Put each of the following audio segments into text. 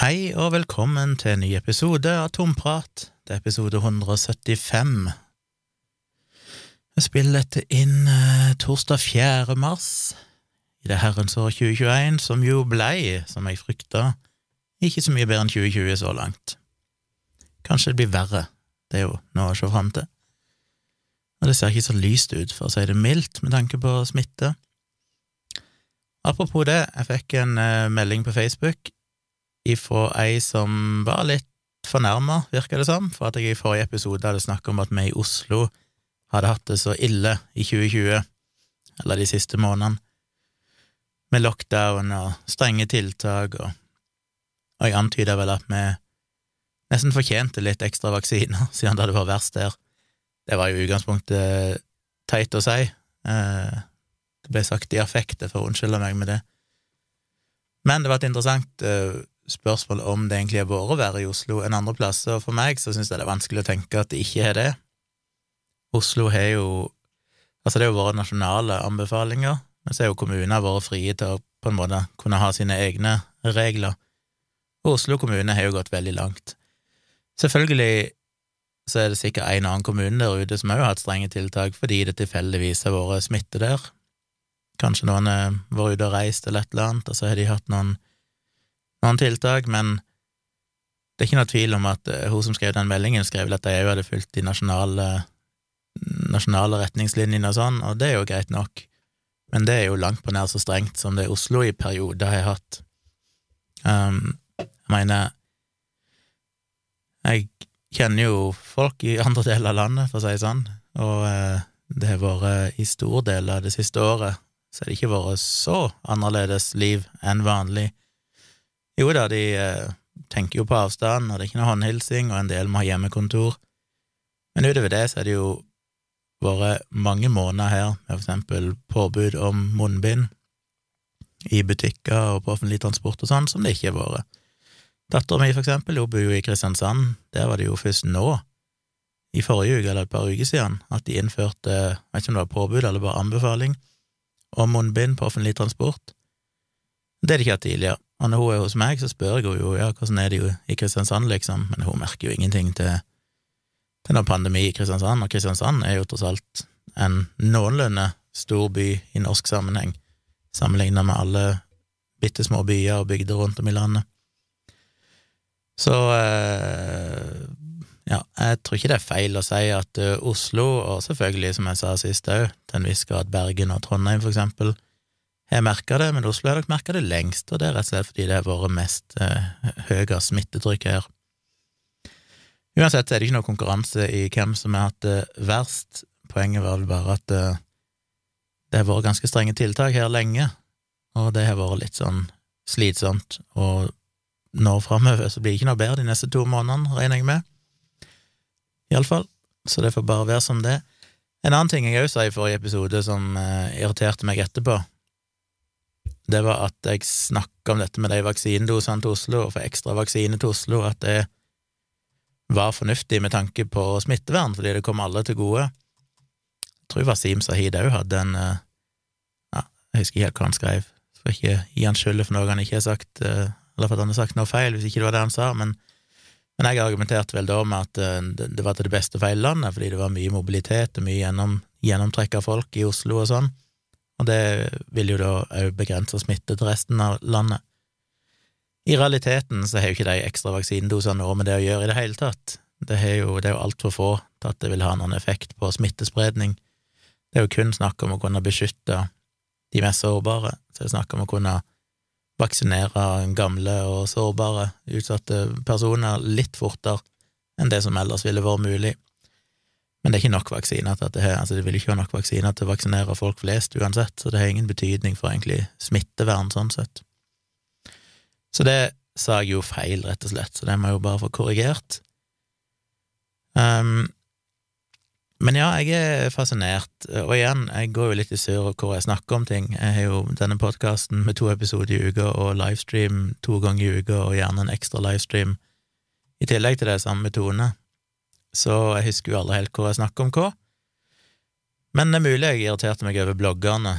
Hei og velkommen til en ny episode av Tomprat. Det er episode 175. Jeg spiller dette inn eh, torsdag 4. mars i det herrens år 2021, som jo blei, som jeg frykta, ikke så mye bedre enn 2020 så langt. Kanskje det blir verre, det er jo noe å se fram til. Og det ser ikke så lyst ut, for å si det mildt, med tanke på smitte. Apropos det, jeg fikk en eh, melding på Facebook ifra ei som var litt fornærma, virker det som, for at jeg i forrige episode hadde snakket om at vi i Oslo hadde hatt det så ille i 2020, eller de siste månedene, med lockdown og strenge tiltak, og, og jeg antyda vel at vi nesten fortjente litt ekstra vaksiner, siden det hadde vært verst der. Det var jo i utgangspunktet teit å si. Eh, det ble sagt i affekt, jeg får unnskylde meg med det. Men det var et interessant uh, spørsmål om det egentlig er vært verre i Oslo enn andre plasser, og for meg så syns jeg det er vanskelig å tenke at det ikke er det. Oslo har jo Altså, det er jo våre nasjonale anbefalinger, men så er jo kommuner vært frie til å på en måte kunne ha sine egne regler, og Oslo kommune har jo gått veldig langt. Selvfølgelig så er det sikkert en annen kommune der ute som også har hatt strenge tiltak fordi det tilfeldigvis har vært smitte der. Kanskje noen har vært ute og reist eller et eller annet, og så har de hatt noen noen tiltak, men det er ikke noe tvil om at uh, hun som skrev den meldingen, skrev at de òg hadde fulgt de nasjonale, nasjonale retningslinjene og sånn, og det er jo greit nok, men det er jo langt på nær så strengt som det Oslo i perioder har hatt. Um, jeg mener Jeg kjenner jo folk i andre deler av landet, for å si det sånn, og uh, det har vært i stor del av det siste året, så har det ikke vært så annerledes liv enn vanlig jo da, de eh, tenker jo på avstand, og det er ikke noe håndhilsing, og en del må ha hjemmekontor. Men utover det så er det jo vært mange måneder her med for eksempel påbud om munnbind i butikker og på offentlig transport og sånn, som det ikke har vært. Dattera mi, for eksempel, hun bor jo i Kristiansand. Der var det jo først nå, i forrige uke eller et par uker siden, at de innførte, jeg vet ikke om det var påbud eller bare anbefaling, om munnbind på offentlig transport. Det har de ikke hatt tidligere. Og når hun er hos meg, så spør jeg henne jo ja, hvordan er det jo i Kristiansand, liksom, men hun merker jo ingenting til, til noen pandemi i Kristiansand, og Kristiansand er jo tross alt en noenlunde stor by i norsk sammenheng, sammenlignet med alle bitte små byer og bygder rundt om i landet. Så eh, ja, jeg tror ikke det er feil å si at uh, Oslo, og selvfølgelig, som jeg sa sist òg, til en viss grad Bergen og Trondheim, for eksempel, har merka det, men Oslo har nok merka det lengst, og det er rett og slett fordi det har vært mest eh, høyere smittetrykk her. Uansett er det ikke noe konkurranse i hvem som har hatt det verst. Poenget var vel bare at eh, det har vært ganske strenge tiltak her lenge, og det har vært litt sånn slitsomt, og nå framover så blir det ikke noe bedre de neste to månedene, regner jeg med. Iallfall, så det får bare være som det. En annen ting jeg òg sa i forrige episode som eh, irriterte meg etterpå, det var at jeg snakka om dette med de vaksinedosene til Oslo, og for ekstra vaksine til Oslo, at det var fornuftig med tanke på smittevern, fordi det kom alle til gode. Jeg tror Wasim Sahid òg hadde en eh, ja, Jeg husker ikke helt hva han skrev, skal ikke gi han skylda for noe han ikke har sagt, eh, eller for at han har sagt noe feil, hvis ikke det var det han sa, men, men jeg argumenterte vel da med at eh, det var til det beste for hele landet, fordi det var mye mobilitet og mye gjennom, gjennomtrekk av folk i Oslo og sånn og det vil jo da òg begrense smitte til resten av landet. I realiteten så har jo ikke de ekstra vaksinedosene noe med det å gjøre i det hele tatt. Det er jo, det jo altfor få til at det vil ha noen effekt på smittespredning. Det er jo kun snakk om å kunne beskytte de mest sårbare, så det er snakk om å kunne vaksinere gamle og sårbare, utsatte personer litt fortere enn det som ellers ville vært mulig. Men det er ikke nok vaksiner til at det, altså det vil ikke være nok vaksiner til å vaksinere folk flest uansett, så det har ingen betydning for egentlig smittevern sånn sett. Så det sa jeg jo feil, rett og slett, så det må jeg jo bare få korrigert. Um, men ja, jeg er fascinert, og igjen, jeg går jo litt i surr hvor jeg snakker om ting. Jeg har jo denne podkasten med to episoder i uka og livestream to ganger i uka, og gjerne en ekstra livestream i tillegg til det samme med Tone så jeg husker jo aldri helt hvor jeg snakker om hva. Men det er mulig jeg irriterte meg over bloggerne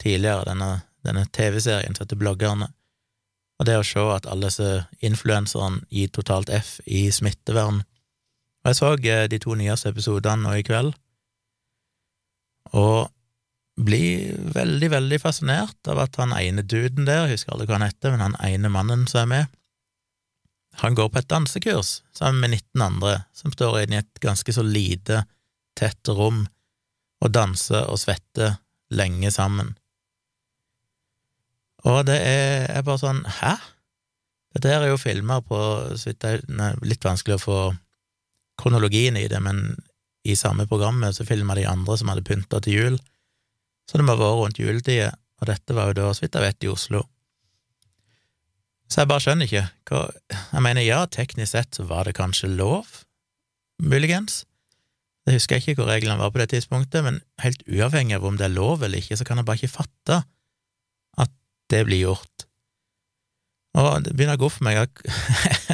tidligere, denne, denne TV-serien som heter Bloggerne. og det å se at alle disse influenserne gir totalt F i smittevern. Og jeg så eh, de to nyeste episodene nå i kveld, og blir veldig, veldig fascinert av at han ene duden der, jeg husker aldri hva han heter, men han ene mannen som er med, han går på et dansekurs sammen med 19 andre som står inne i et ganske så lite, tett rom og danser og svetter lenge sammen. Og det er, er bare sånn Hæ? Dette her er jo filmer på vidt Litt vanskelig å få kronologien i det, men i samme programmet så filma de andre som hadde pynta til jul, så det må ha vært rundt juletider, og dette var jo da, så vidt jeg vet, i Oslo. Så jeg bare skjønner ikke hva Jeg mener, ja, teknisk sett så var det kanskje lov, muligens. Det husker jeg ikke hvor reglene var på det tidspunktet, men helt uavhengig av om det er lov eller ikke, så kan jeg bare ikke fatte at det blir gjort. Og det begynner å gå for meg at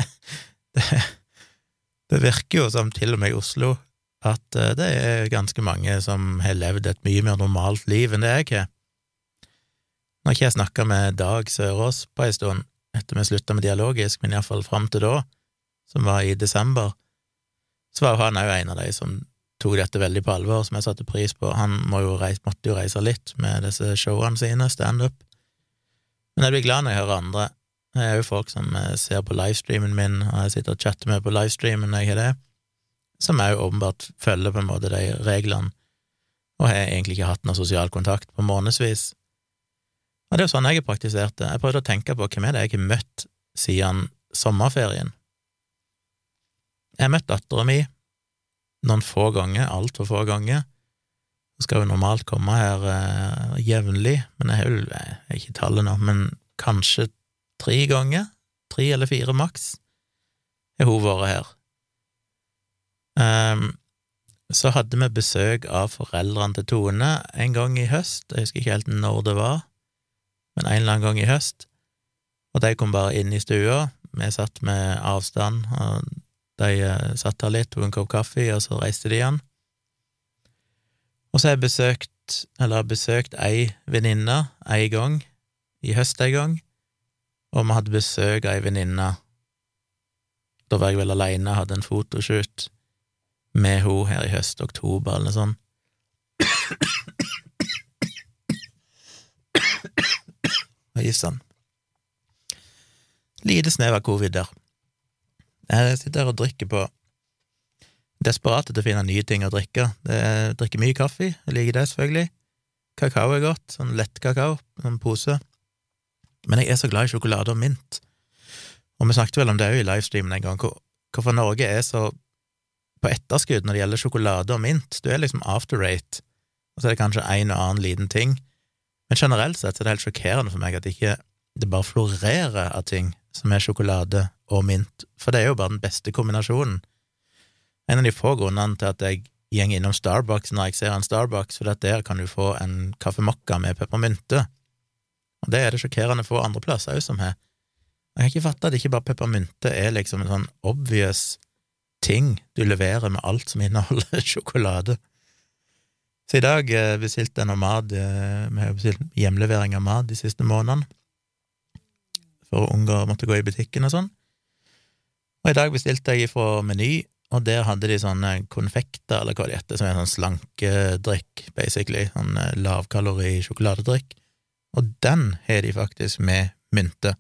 det, det virker jo som til og med i Oslo at eh, det er ganske mange som har levd et mye mer normalt liv enn det jeg har. Nå har ikke jeg snakka med Dag Sørås på ei stund, etter vi slutta med Dialogisk, men iallfall fram til da, som var i desember, så var han òg en av de som tok dette veldig på alvor, som jeg satte pris på. Han må jo reise, måtte jo reise litt med disse showene sine, standup. Men jeg blir glad når jeg hører andre. Det er jo folk som eh, ser på livestreamen min, og jeg sitter og chatter med på livestreamen når jeg har det som òg åpenbart følger på en måte de reglene, og har egentlig ikke hatt noe sosial kontakt på månedsvis. Og det er jo sånn jeg har praktisert det. Jeg prøvde å tenke på hvem er det jeg har møtt siden sommerferien. Jeg har møtt dattera mi noen få ganger, altfor få ganger. Hun skal jo normalt komme her eh, jevnlig, men jeg har jo jeg har ikke tallet nå, men kanskje tre ganger, tre eller fire maks, har hun vært her. Um, så hadde vi besøk av foreldrene til Tone en gang i høst, jeg husker ikke helt når det var, men en eller annen gang i høst, og de kom bare inn i stua, vi satt med avstand, og de uh, satt her litt, tok en kopp kaffe, og så reiste de igjen. Og så har jeg besøkt, eller besøkt ei venninne ei gang, i høst ei gang, og vi hadde besøk av ei venninne, da var jeg vel aleine, hadde en fotoshoot, med henne her i høst, oktober eller noe sånt. Oi sann. Lite snev av covid der. Jeg sitter her og drikker på Desperat etter å finne nye ting å drikke. Jeg drikker mye kaffe, jeg liker det selvfølgelig. Kakao er godt, sånn lettkakao, sånn pose. Men jeg er så glad i sjokolade og mint. Og vi snakket vel om det òg i livestreamen en gang, hvorfor Norge er så på etterskudd når det gjelder sjokolade og mint. Du er liksom after rate, og så er det kanskje en og annen liten ting. Men generelt sett er det helt sjokkerende for meg at det ikke det bare florerer av ting som er sjokolade og mynt, for det er jo bare den beste kombinasjonen. En av de få grunnene til at jeg går innom Starbucks når jeg ser en Starbucks, for der kan du få en kaffemokka med peppermynte, og det er det sjokkerende få andre plasser òg som har. Jeg kan ikke fatte at ikke bare peppermynte er liksom en sånn obvious ting du leverer med alt som inneholder sjokolade. Så i dag eh, bestilte jeg noe mat, eh, vi har bestilt hjemlevering av mat de siste månedene, for å unngå å måtte gå i butikken og sånn. Og i dag bestilte jeg fra Meny, og der hadde de sånne konfekter, eller hva det heter, som er sånn slankedrikk, basically, sånn eh, lavkalori sjokoladedrikk, og den har de faktisk med mynte.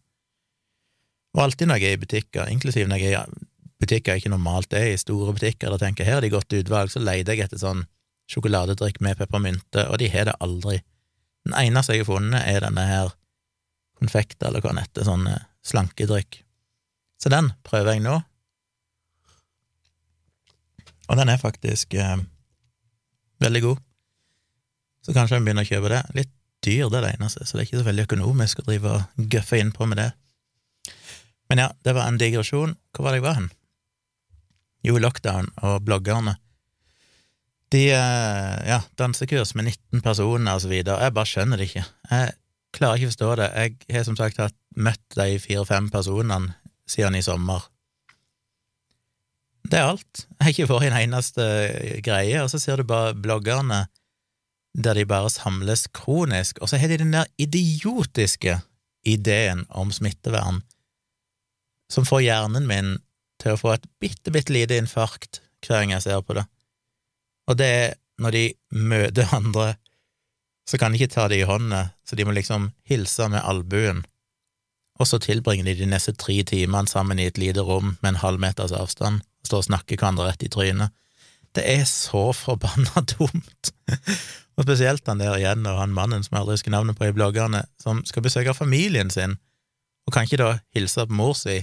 Og alltid når jeg er i butikker, inklusiv når jeg er i butikker jeg ikke normalt er i, store butikker, da tenker jeg her er de godt utvalg, så leter jeg etter sånn sjokoladedrikk med peppermynte, og de har det aldri. Den eneste jeg har funnet, er denne her konfekt, eller hva den heter, sånn eh, slankedrikk. Så den prøver jeg nå. Og den er faktisk eh, veldig god. Så kanskje jeg begynner å kjøpe det. Litt dyr, det er det eneste, så det er ikke så veldig økonomisk å drive og gøffe innpå med det. Men ja, det var en digresjon. Hvor var det jeg var hen? Jo, lockdown og bloggerne. De eh, Ja, dansekurs med 19 personer og så videre. Jeg bare skjønner det ikke. Jeg klarer ikke å forstå det. Jeg har som sagt hatt møtt de fire-fem personene siden i sommer. Det er alt. Jeg har ikke vært i en eneste greie, og så ser du bare bloggerne der de bare samles kronisk, og så har de den der idiotiske ideen om smittevern som får hjernen min til å få et bitte, bitte lite infarkt hver gang jeg ser på det. Og det er når de møter andre, så kan de ikke ta det i hånda, så de må liksom hilse med albuen, og så tilbringer de de neste tre timene sammen i et lite rom med en halv meters avstand, og står og snakker hverandre rett i trynet. Det er så forbanna dumt! og spesielt han der igjen, og han mannen som jeg aldri husker navnet på i bloggerne, som skal besøke familien sin, og kan ikke da hilse på mor si,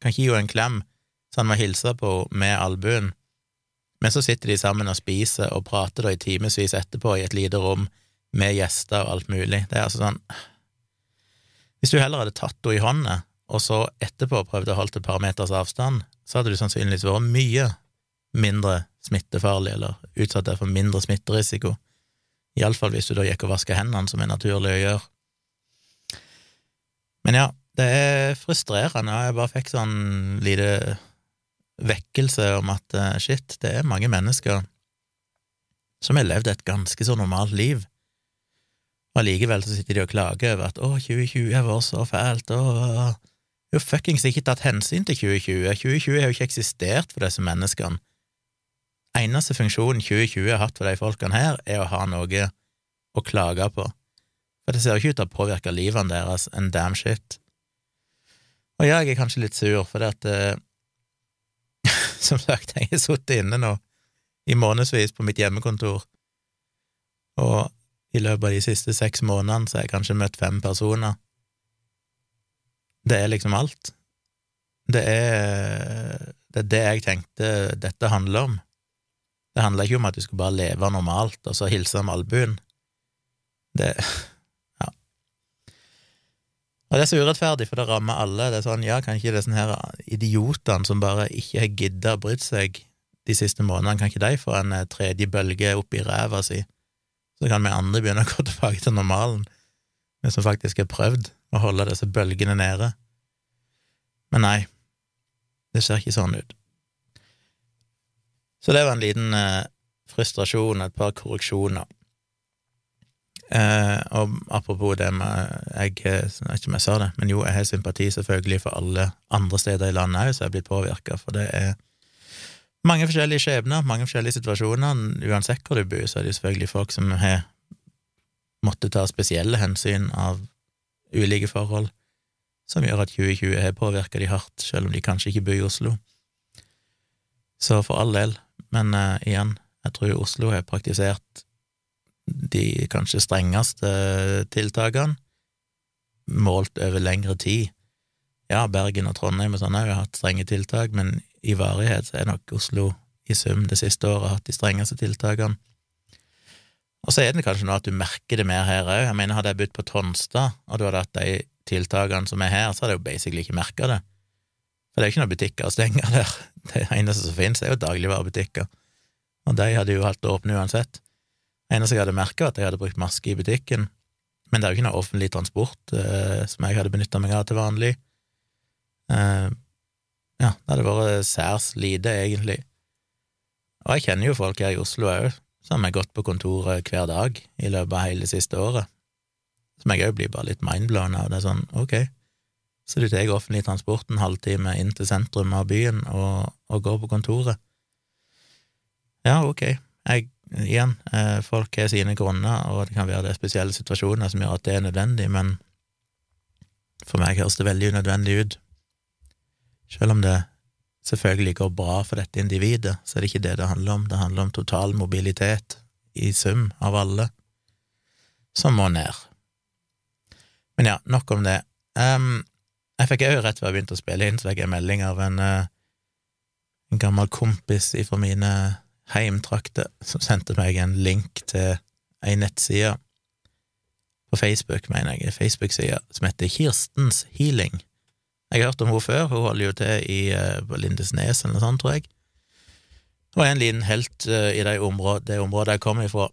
kan ikke gi henne en klem, så han må hilse på henne med albuen. Men så sitter de sammen og spiser og prater da i timevis etterpå i et lite rom med gjester og alt mulig. Det er altså sånn Hvis du heller hadde tatt henne i hånda, og så etterpå prøvde å holde et par meters avstand, så hadde du sannsynligvis vært mye mindre smittefarlig, eller utsatt deg for mindre smitterisiko. Iallfall hvis du da gikk og vaska hendene, som er naturlig å gjøre. Men ja, det er frustrerende. Jeg bare fikk sånn lite vekkelse om at eh, shit, det er mange mennesker som har levd et ganske så normalt liv, og allikevel så sitter de og klager over at å, 2020 har vært så fælt, å, jo fuckings ikke tatt hensyn til 2020, 2020 har jo ikke eksistert for disse menneskene. Eneste funksjonen 2020 har hatt for de folkene her, er å ha noe å klage på, for det ser jo ikke ut til å påvirke livene deres en damn shit. Og ja, jeg er kanskje litt sur, for det at eh, som sagt, jeg har sittet inne nå i månedsvis på mitt hjemmekontor, og i løpet av de siste seks månedene så har jeg kanskje møtt fem personer. Det er liksom alt. Det er det, er det jeg tenkte dette handler om. Det handler ikke om at du skal bare leve normalt og så hilse med albuen. Det og det er så urettferdig, for det rammer alle. Det er sånn, ja, kan ikke disse her idiotene som bare ikke har gidda å brydd seg de siste månedene, kan ikke de få en eh, tredje bølge opp i ræva si? Så kan vi andre begynne å gå tilbake til normalen, vi som faktisk har prøvd å holde disse bølgene nede. Men nei, det ser ikke sånn ut. Så det var en liten eh, frustrasjon, et par korreksjoner. Eh, og apropos det med jeg, jeg vet ikke om jeg sa det, men jo, jeg har sympati selvfølgelig for alle andre steder i landet òg som er blitt påvirka, for det er mange forskjellige skjebner, mange forskjellige situasjoner. Uansett hvor du bor, så er det selvfølgelig folk som har måttet ta spesielle hensyn av ulike forhold, som gjør at 2020 har påvirka de hardt, selv om de kanskje ikke bor i Oslo. Så for all del, men eh, igjen, jeg tror Oslo har praktisert de kanskje strengeste tiltakene, målt over lengre tid. Ja, Bergen og Trondheim og sånn har jo hatt strenge tiltak, men i varighet så er nok Oslo i sum det siste året hatt de strengeste tiltakene. Og så er det kanskje noe at du merker det mer her òg. Jeg mener, hadde jeg bodd på Tonstad, og du hadde hatt de tiltakene som er her, så hadde jeg jo basically ikke merka det. For det er jo ikke noen butikker å stenge der. Det eneste som finnes, er jo dagligvarebutikker, og de hadde jo hatt åpne uansett. Eneste jeg hadde merka, var at jeg hadde brukt maske i butikken, men det er jo ikke noe offentlig transport eh, som jeg hadde benytta meg av til vanlig. Eh, ja, det hadde vært særs lite, egentlig. Og jeg kjenner jo folk her i Oslo òg, som har gått på kontoret hver dag i løpet av hele siste året, som jeg òg blir bare litt mindblown av. Det er sånn, ok, så du tar offentlig transport en halvtime inn til sentrum av byen og, og går på kontoret? Ja, ok, jeg igjen, eh, folk har sine grunner, og det kan være det spesielle situasjoner som gjør at det er nødvendig, men for meg høres det veldig unødvendig ut. Selv om det selvfølgelig går bra for dette individet, så er det ikke det det handler om. Det handler om total mobilitet i sum av alle som må ned. Men ja, nok om det. Um, jeg fikk òg rett før jeg begynte å spille inn, så fikk jeg melding av en, uh, en gammel kompis ifra mine heimtrakter, som sendte meg en link til ei nettside på Facebook, mener jeg, Facebook-sida, som heter Kirstens Healing. Jeg har hørt om henne før, hun holder jo til i, på Lindesnes eller noe sånt, tror jeg. Hun er en liten helt uh, i det området, det området jeg kommer ifra.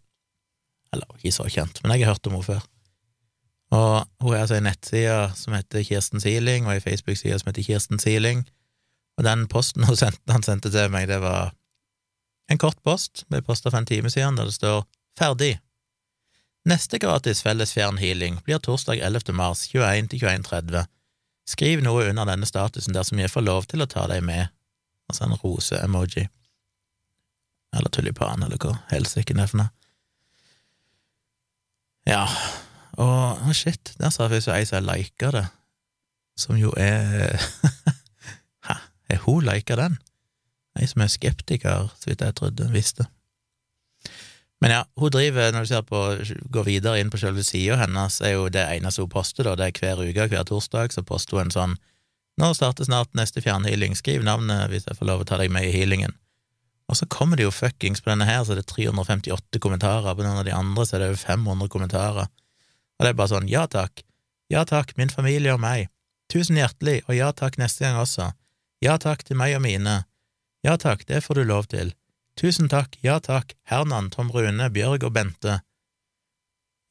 Eller ikke så kjent, men jeg har hørt om henne før. Og hun har altså en nettside som heter Kirstens Healing, og ei Facebook-side som heter Kirstens Healing. Og den posten hun sendte, han sendte til meg, det var En kort post ble posta for en time siden, der det står 'Ferdig'. Neste gratis felles fjernhealing blir torsdag 11. mars 21 til 21.30. Skriv noe under denne statusen dersom jeg får lov til å ta deg med, altså en rose-emoji. Eller tulipan, eller hva helsike det er for noe. Ja, og oh shit, der sa faktisk ei som lika det, som jo er Hæ, er hun lika den? Ei som er skeptiker, så vidt jeg trodde, hun visste. Men ja, hun driver, når du ser på, går videre inn på selve sida hennes, er jo det eneste hun poster, da, det er hver uke, hver torsdag, så poster hun en sånn Nå starter snart neste fjernhealing, skriv navnet hvis jeg får lov å ta deg med i healingen. Og så kommer det jo fuckings på denne her, så det er 358 kommentarer, på noen av de andre så er det over 500 kommentarer. Og det er bare sånn ja takk, ja takk, min familie og meg, tusen hjertelig, og ja takk neste gang også, ja takk til meg og mine, ja takk, det får du lov til. Tusen takk, ja takk, Hernan, Tom Rune, Bjørg og Bente.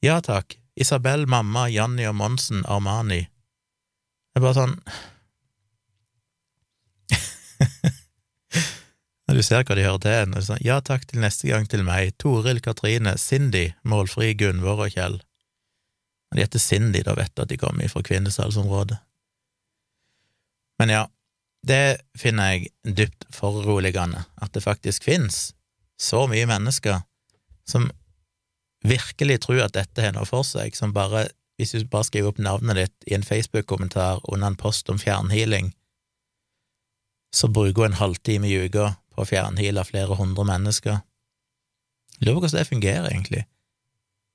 Ja takk, Isabel, mamma, Janni og Monsen, Armani. Det er bare sånn Når du ser hva de hører til, er sånn, ja takk til neste gang til meg, Toril, Katrine, Cindy, Målfri, Gunvor og Kjell. Når de heter Cindy, da vet du at de kommer fra kvinnesalsområdet. Men ja, det finner jeg dypt foruroligende, at det faktisk finnes så mye mennesker som virkelig tror at dette har noe for seg, som bare, hvis du bare skriver opp navnet ditt i en Facebook-kommentar under en post om fjernhealing, så bruker hun en halvtime i uka på å fjernheale flere hundre mennesker. Lurer på hvordan det fungerer, egentlig.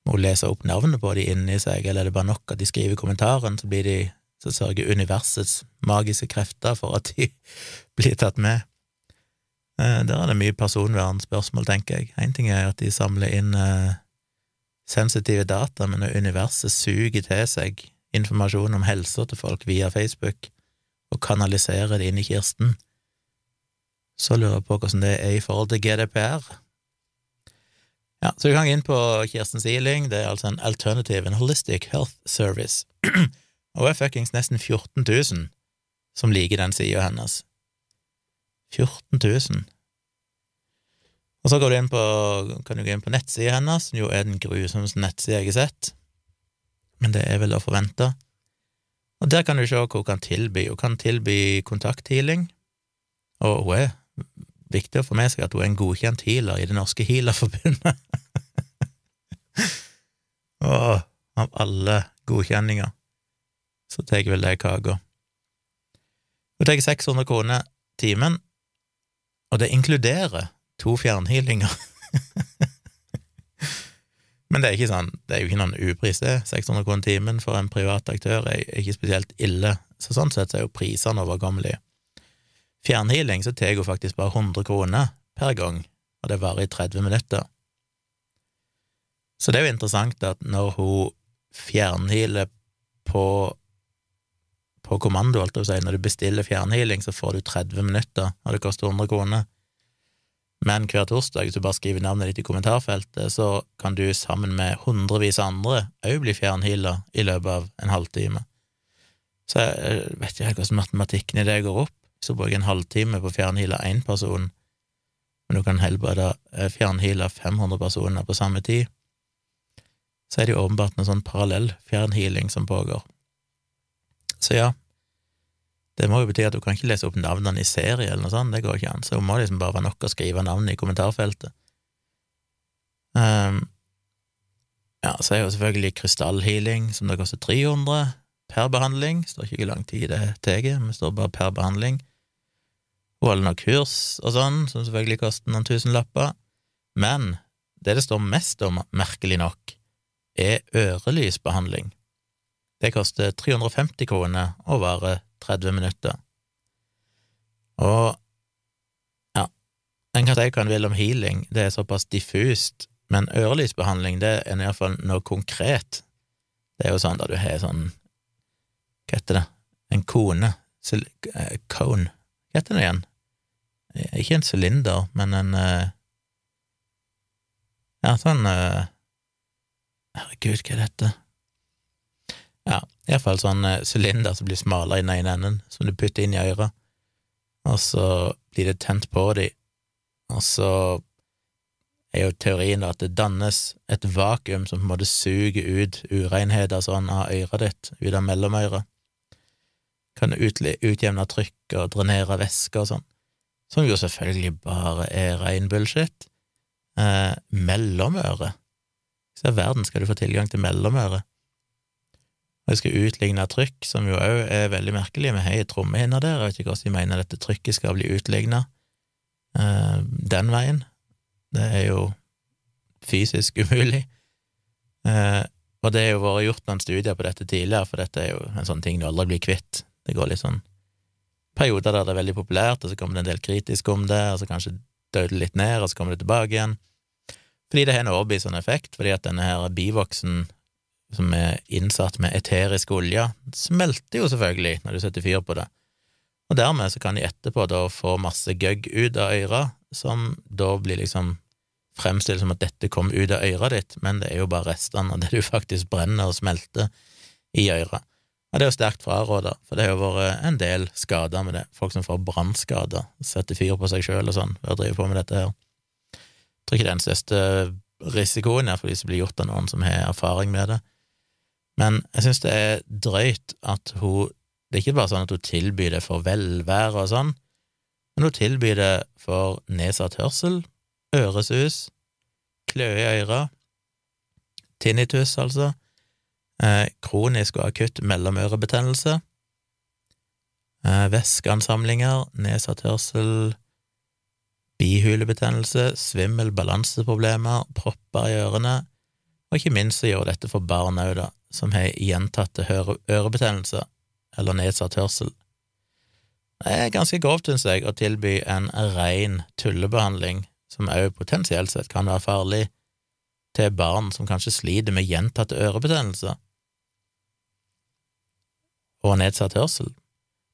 Må hun lese opp navnet på de inni seg, eller er det bare nok at de skriver kommentaren, så blir de så sørger universets magiske krefter for at de blir tatt med. Eh, der er det mye personvernspørsmål, tenker jeg. Én ting er at de samler inn eh, sensitive data, men når universet suger til seg informasjon om helsa til folk via Facebook og kanaliserer det inn i Kirsten, så lurer jeg på hvordan det er i forhold til GDPR. Ja, så du kan gå inn på Kirsten Siling, det er altså en alternative, en holistic health service. Det er fuckings nesten 14 000 som liker den sida hennes. 14 000. Og så går du inn på, kan du gå inn på nettsida hennes, som jo er den grusomste nettsida jeg har sett, men det er vel å forvente. Og der kan du se hva hun kan tilby. Hun kan tilby kontakthealing, og hun er viktig å få med seg at hun er en godkjent healer i Det norske healerforbundet. Åh, av alle godkjenninger så tar vel det kaka. Hun tar 600 kroner timen, og det inkluderer to fjernhealinger. Men det er ikke sånn, det er jo ikke noen upris, det. 600 kroner timen for en privat aktør er ikke spesielt ille, så sånn sett er jo prisene overkommelige. Fjernhealing så tar hun faktisk bare 100 kroner per gang, og det varer i 30 minutter. Så det er jo interessant at når hun fjernhealer på på kommando, alt det vil si. Når du bestiller fjernhealing, så får du 30 minutter, og det koster 100 kroner. Men hver torsdag, hvis du bare skriver navnet ditt i kommentarfeltet, så kan du sammen med hundrevis av andre òg bli fjernheala i løpet av en halvtime. Så jeg vet ikke hvordan matematikken i det går opp. Hvis du jeg en halvtime på å fjernheale én person, men du kan helbrede eh, fjernheale 500 personer på samme tid, så er det jo åpenbart en sånn parallell fjernhealing som pågår. Så ja, det må jo bety at du kan ikke lese opp navnene i serie eller noe sånt, det går ikke an, så hun må liksom bare være nok å skrive navnet i kommentarfeltet. Um, ja, så er jo selvfølgelig krystallhealing, som det koster 300 per behandling, står ikke hvor lang tid det tar, men står bare per behandling. Hun holder noen kurs og sånn, som selvfølgelig koster noen tusenlapper, men det det står mest om, merkelig nok, er ørelysbehandling. Det koster 350 kroner og varer 30 minutter. Og ja, en kan si hva en vil om healing, det er såpass diffust, men ørelysbehandling, det er iallfall noe konkret. Det er jo sånn da du har sånn Hva heter det? En kone? Eh, cone? Hva heter det igjen? Eh, ikke en sylinder, men en eh, Ja, sånn Herregud, hva er dette? Ja, iallfall sånn eh, sylinder som blir smalere i den ene enden, som du putter inn i øret, og så blir det tent på de, og så er jo teorien at det dannes et vakuum som på en måte suger ut urenheter sånn av øret ditt, ut av mellomøret. Kan utjevne trykk og drenere væske og sånn, som jo selvfølgelig bare er rein bullshit. Eh, mellomøret? Så i verden skal du få tilgang til mellomøret? Og jeg skal utligne trykk, som jo òg er veldig merkelig. med ei trommehinne der, jeg vet ikke hvordan de mener dette trykket skal bli utligna eh, den veien. Det er jo fysisk umulig. Eh, og det har jo vært gjort noen studier på dette tidligere, for dette er jo en sånn ting du aldri blir kvitt. Det går litt sånn perioder der det er veldig populært, og så kommer det en del kritisk om det, og så kanskje døde litt ned, og så kommer det tilbake igjen. Fordi det har en overbevisende effekt, fordi at denne her bivoksen som er innsatt med eterisk olje, smelter jo selvfølgelig når du setter fyr på det. Og dermed så kan de etterpå da få masse gøgg ut av øra, som da blir liksom fremstilt som at dette kom ut av øret ditt, men det er jo bare restene av det du faktisk brenner og smelter i øret. Og det er jo sterkt fraråda, for det har jo vært en del skader med det, folk som får brannskader, setter fyr på seg sjøl og sånn ved å drive på med dette her. Jeg tror ikke det er den største risikoen, iallfall hvis det blir gjort av noen som har erfaring med det. Men jeg syns det er drøyt at hun Det er ikke bare sånn at hun tilbyr det for velvære og sånn, men hun tilbyr det for nedsatt hørsel, øresus, kløe i øra, tinnitus, altså, eh, kronisk og akutt mellomørebetennelse, eh, væskeansamlinger, nedsatt hørsel, bihulebetennelse, svimmel, balanseproblemer, propper i ørene, og ikke minst så gjør dette for barn òg, da, som har gjentatte ørebetennelser eller nedsatt hørsel. Det er ganske grovt, synes jeg, å tilby en ren tullebehandling som òg potensielt sett kan være farlig, til barn som kanskje sliter med gjentatte ørebetennelser og nedsatt hørsel,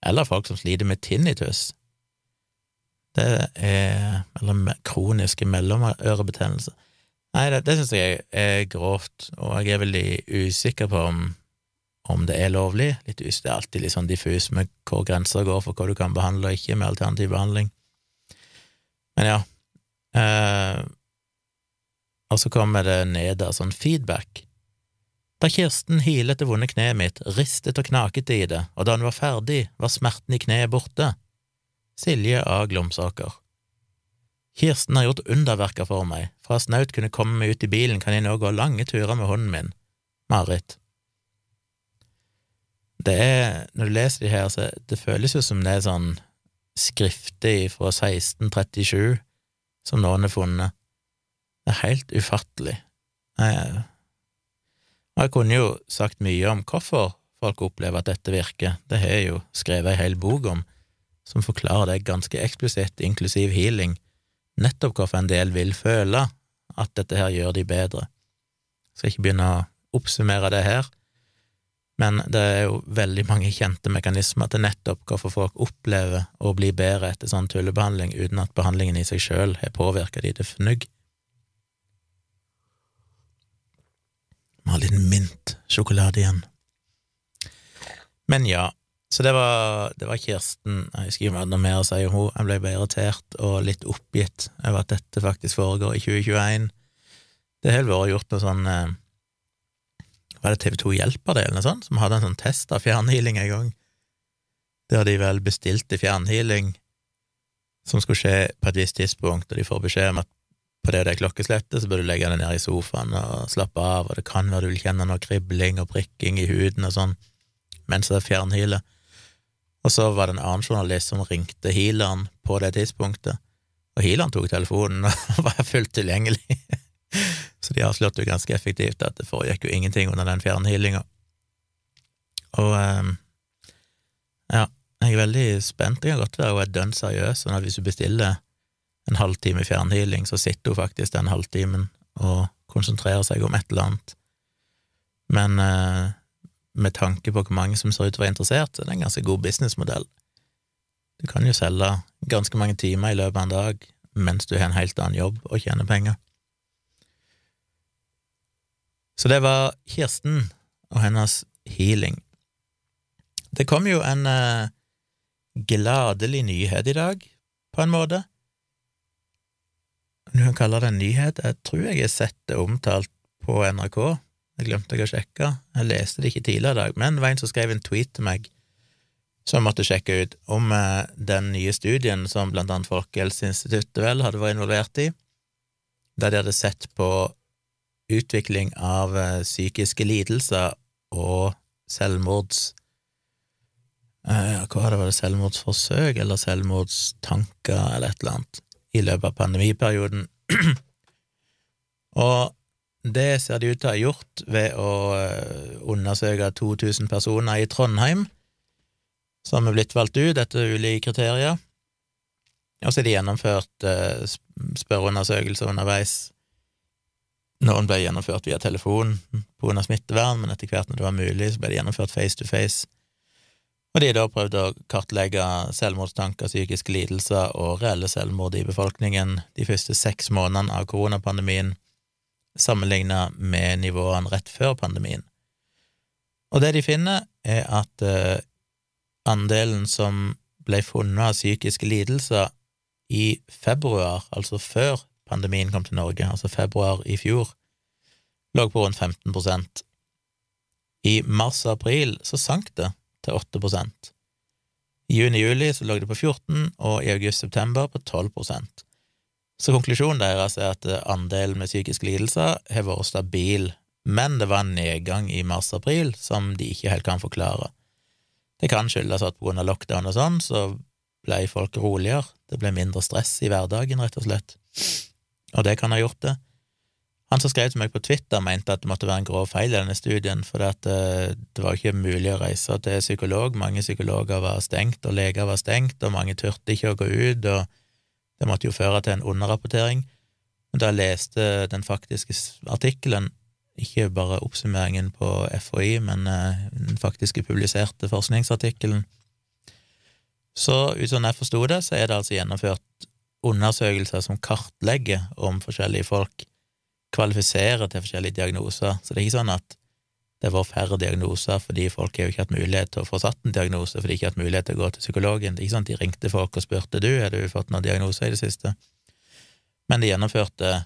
eller folk som sliter med tinnitus. Det er Eller kroniske mellomørebetennelser. Nei, det, det syns jeg er grovt, og jeg er veldig usikker på om, om det er lovlig. Litt us, Det er alltid litt sånn diffus med hvor grenser går for hva du kan behandle og ikke med alternativ behandling. Men ja, Eh, og så kommer det ned der sånn feedback. Da Kirsten hilet det vonde kneet mitt, ristet og knaket i det, og da hun var ferdig, var smerten i kneet borte. Silje A. Glomsaker. Kirsten har gjort underverker for meg, fra snaut kunne komme meg ut i bilen kan jeg nå gå lange turer med hunden min. Marit. Det er, når du leser de her, så det føles jo som det er sånn skriftig fra 1637, som noen har funnet. Det er helt ufattelig. Jeg, jeg kunne jo sagt mye om hvorfor folk opplever at dette virker, det har jeg jo skrevet ei hel bok om, som forklarer det ganske eksplisitt, inklusiv healing, nettopp hvorfor en del vil føle at dette her gjør de bedre. Jeg skal ikke begynne å oppsummere det her, men det er jo veldig mange kjente mekanismer til nettopp hvorfor folk opplever å bli bedre etter sånn tullebehandling uten at behandlingen i seg sjøl har påvirka de til fnugg. Vi har litt mintsjokolade igjen. Men ja, så det var, det var Kirsten Jeg husker ikke noe mer å si om henne. Jeg ble bare irritert og litt oppgitt over at dette faktisk foregår i 2021. Det har vært gjort noe sånn eh, var det TV2 Hjelper det, eller noe sånt, som hadde en sånn test av fjernhealing en gang, der de vel bestilte fjernhealing som skulle skje på et visst tidspunkt, og de får beskjed om at på det det er klokkeslettet, så bør du legge deg ned i sofaen og slappe av, og det kan være du vil kjenne noe kribling og prikking i huden og sånn mens det fjernhealer. Og så var det en annen journalist som ringte healeren på det tidspunktet, og healeren tok telefonen og var fullt tilgjengelig. Så de avslørte jo ganske effektivt at det foregikk jo ingenting under den fjernhealinga. Og um, ja, jeg er veldig spent. Det kan godt være hun er dønn seriøs, sånn at hvis du bestiller en halvtime fjernhealing, så sitter hun faktisk den halvtimen og konsentrerer seg om et eller annet. Men uh, med tanke på hvor mange som ser ut til å være interessert, så er det en ganske god businessmodell. Du kan jo selge ganske mange timer i løpet av en dag mens du har en helt annen jobb og tjener penger. Så det var Kirsten og hennes healing. Det kom jo en eh, gladelig nyhet i dag, på en måte. du kan kalle det en nyhet, jeg tror jeg har sett det omtalt på NRK, jeg glemte jeg å sjekke, jeg leste det ikke tidligere i dag, men det var en som skrev en tweet til meg som måtte sjekke ut om eh, den nye studien som blant annet Folkehelseinstituttet vel hadde vært involvert i, der de hadde sett på utvikling av eh, psykiske lidelser og selvmords eh, Hva var det, selvmordsforsøk eller selvmordstanker eller et eller annet i løpet av pandemiperioden? og det ser de ut til å ha gjort ved å undersøke 2000 personer i Trondheim som er blitt valgt ut etter ulike kriterier. Og så er det gjennomført eh, spørreundersøkelser underveis. Noen ble gjennomført via telefon grunn smittevern, men etter hvert når det var mulig, så ble det gjennomført face to face. Og de har da prøvd å kartlegge selvmordstanker, psykiske lidelser og reelle selvmord i befolkningen de første seks månedene av koronapandemien, sammenlignet med nivåene rett før pandemien. Og det de finner, er at eh, andelen som ble funnet av psykiske lidelser i februar, altså før pandemien kom til Norge, altså februar i fjor, lå på rundt 15% I mars og april så sank det til 8 I juni-juli så lå det på 14 og i august-september på 12 Så konklusjonen deres er at andelen med psykiske lidelser har vært stabil, men det var en nedgang i mars-april som de ikke helt kan forklare. Det kan skyldes at av lockdown og sånn, så ble folk roligere, det ble mindre stress i hverdagen, rett og slett, og det kan ha gjort det. Han som skrev til meg på Twitter, mente at det måtte være en grov feil i denne studien, for eh, det var ikke mulig å reise til psykolog, mange psykologer var stengt, og leger var stengt, og mange turte ikke å gå ut, og det måtte jo føre til en underrapportering. Men da jeg leste den faktiske artikkelen, ikke bare oppsummeringen på FHI, men eh, den faktiske publiserte forskningsartikkelen. Så ut som jeg forsto det, så er det altså gjennomført undersøkelser som kartlegger om forskjellige folk kvalifiserer til forskjellige diagnoser. Så det er ikke sånn at det var færre diagnoser fordi folk har jo ikke hatt mulighet til å få satt en diagnose, fordi de ikke har hatt mulighet til å gå til psykologen. Ikke at de ringte folk og spurte du, har du fått noen diagnoser i det siste? Men de gjennomførte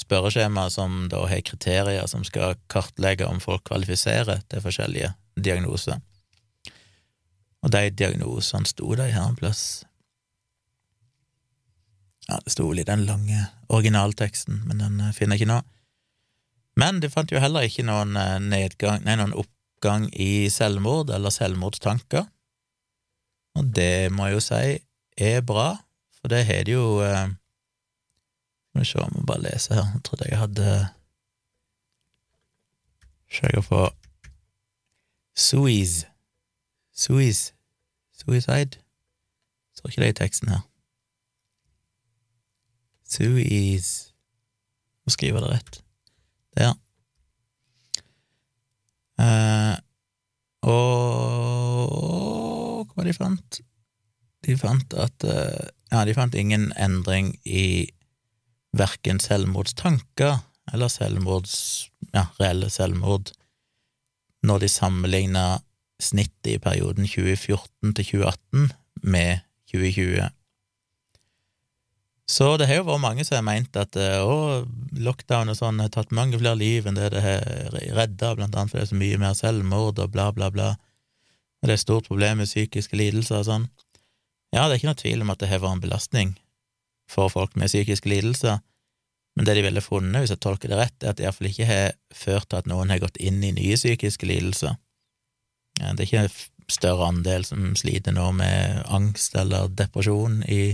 spørreskjema som da har kriterier som skal kartlegge om folk kvalifiserer til forskjellige diagnoser. Og de diagnosene sto de her en plass. Ja, det sto vel i den lange originalteksten, men den eh, finner jeg ikke nå. Men de fant jo heller ikke noen eh, nedgang, nei, noen oppgang i selvmord eller selvmordstanker. Og det må jeg jo si er bra, for det har de jo eh, skal vi se, jeg må bare lese her. Jeg trodde jeg hadde Søker på Suiz. Suiz. Suicide. Står ikke det i teksten her. Suiz skriver jeg det rett. Der. Eh, og hva de fant? De fant at eh, Ja, de fant ingen endring i verken selvmordstanker eller selvmords, ja, reelle selvmord når de sammenligna snittet i perioden 2014 til 2018 med 2020. Så det har jo vært mange som har meint at eh, å, lockdown og sånn har tatt mange flere liv enn det det har redda, blant annet fordi det er så mye mer selvmord og bla, bla, bla, og det er et stort problem med psykiske lidelser og sånn. Ja, det er ikke noe tvil om at det har vært en belastning for folk med psykiske lidelser, men det de ville funnet, hvis jeg tolker det rett, er at det iallfall ikke har ført til at noen har gått inn i nye psykiske lidelser. Det er ikke en større andel som sliter nå med angst eller depresjon i,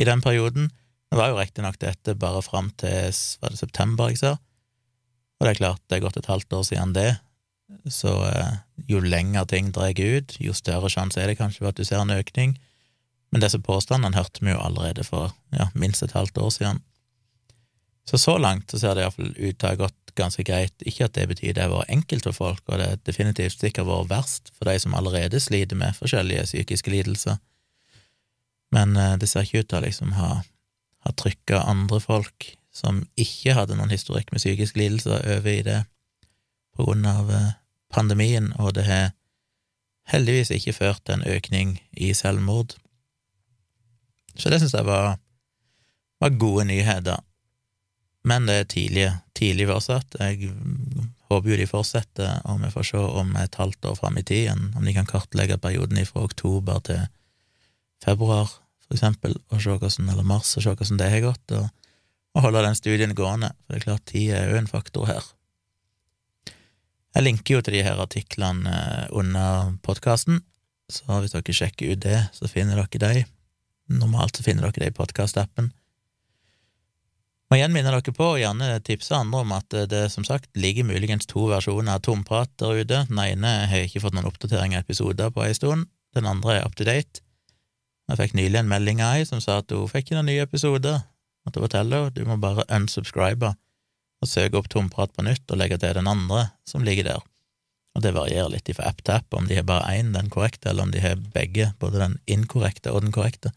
i den perioden. Det var jo riktignok dette bare fram til var det september, jeg ser, og det er klart, det er gått et halvt år siden det, så eh, jo lenger ting drar ut, jo større sjanse er det kanskje for at du ser en økning. Men disse påstandene hørte vi jo allerede for ja, minst et halvt år siden. Så så langt så ser det iallfall ut til å ha gått ganske greit. Ikke at det betyr det har vært enkelt for folk, og det er definitivt sikkert vært verst for de som allerede sliter med forskjellige psykiske lidelser. Men eh, det ser ikke ut til å liksom ha, ha trykka andre folk som ikke hadde noen historikk med psykiske lidelser, over i det på grunn av eh, pandemien, og det har heldigvis ikke ført til en økning i selvmord. Så det syns jeg var var gode nyheter. Men det er tidlig, tidlig fortsatt. Jeg håper jo de fortsetter, og vi får se om et halvt år fram i tiden, om de kan kartlegge perioden fra oktober til februar, for eksempel, og se hvordan, eller mars, og se hvordan det har gått, og, og holde den studien gående, for det er klart, tid er jo en faktor her. Jeg linker jo til de her artiklene eh, under podkasten, så hvis dere sjekker ut det, så finner dere de. Normalt så finner dere de i podkastappen. Må igjen minne dere på, og gjerne tipse andre om at det som sagt ligger muligens to versjoner av Tomprat der ute. Den ene har ikke fått noen oppdatering av episoder på ei stund, den andre er up to date. Jeg fikk nylig en melding av ei som sa at hun fikk ikke noen nye episoder. Måtte fortelle henne du må bare unsubscribe og søke opp Tomprat på nytt og legge til den andre som ligger der. Og det varierer litt fra app til app, om de har bare én, den korrekte, eller om de har begge, både den inkorrekte og den korrekte.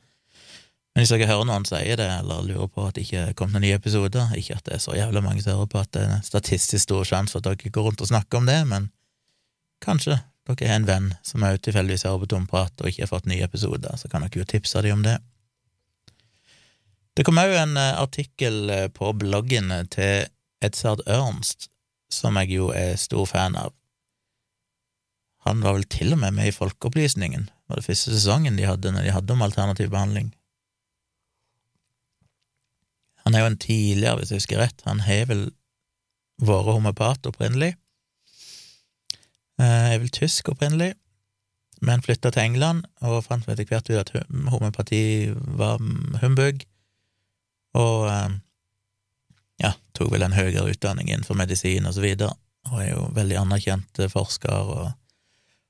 Men hvis dere hører noen si det, eller lurer på at det ikke kom noen nye episoder, ikke at det er så jævlig mange som hører på at det er statistisk stor sjanse for at dere går rundt og snakker om det, men kanskje dere har en venn som òg tilfeldigvis hører på Tomprat og ikke har fått nye episoder, så kan dere jo tipse dem om det. Det kom òg en eh, artikkel eh, på bloggen til Edzard Ernst, som jeg jo er stor fan av. Han var vel til og med med i Folkeopplysningen, var det første sesongen de hadde når de hadde om alternativ behandling. Han er jo en tidligere, hvis jeg husker rett, han har vel vært homopat opprinnelig. Eh, er vel tysk opprinnelig, men flytta til England og fant etter hvert ut at homopati var humbug, og eh, ja, tok vel en høyere utdanning innenfor medisin og så videre, og er jo veldig anerkjent forsker og,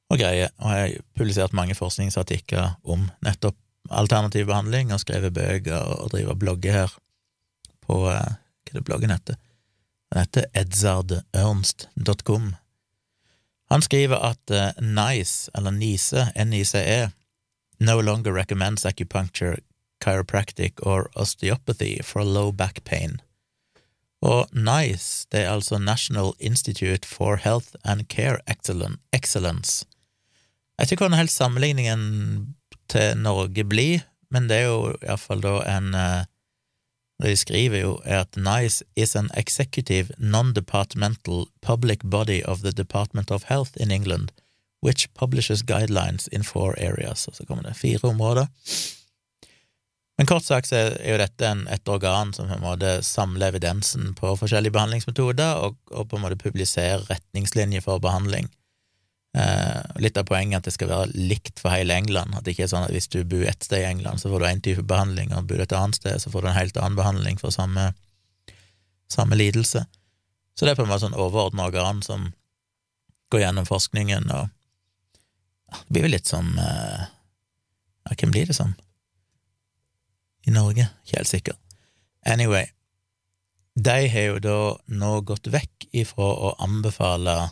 og greier, og har publisert mange forskningsartikler om nettopp alternativ behandling og skrevet bøker og driver blogger her på eh, hva er det bloggen heter? Den heter edzardernst.com. Han skriver at uh, NICE, eller NICE, NICE, no longer recommends acupuncture, chiropractic or osteopathy for low back pain. Og NICE, det er altså National Institute for Health and Care Excellence. Jeg vet ikke hvordan helt sammenligningen til Norge blir, men det er jo iallfall da en det de skriver jo, er at NICE is an executive non-departmental public body of the Department of Health in England, which publishes guidelines in four areas. Og så kommer det fire områder. Men kort sagt så er jo dette en, et organ som på en måte samler evidensen på forskjellige behandlingsmetoder, og, og på en måte publiserer retningslinjer for behandling. Eh, litt av poenget er at det skal være likt for hele England, at det ikke er sånn at hvis du bor ett sted i England, så får du én type behandling, og bor du et annet sted, så får du en helt annen behandling for samme, samme lidelse. Så det er på en måte sånn overordna organ som går gjennom forskningen, og ja, det blir vel litt som eh, Ja, hvem blir det som? I Norge? Ikke helt sikker. Anyway, de har jo da nå gått vekk ifra å anbefale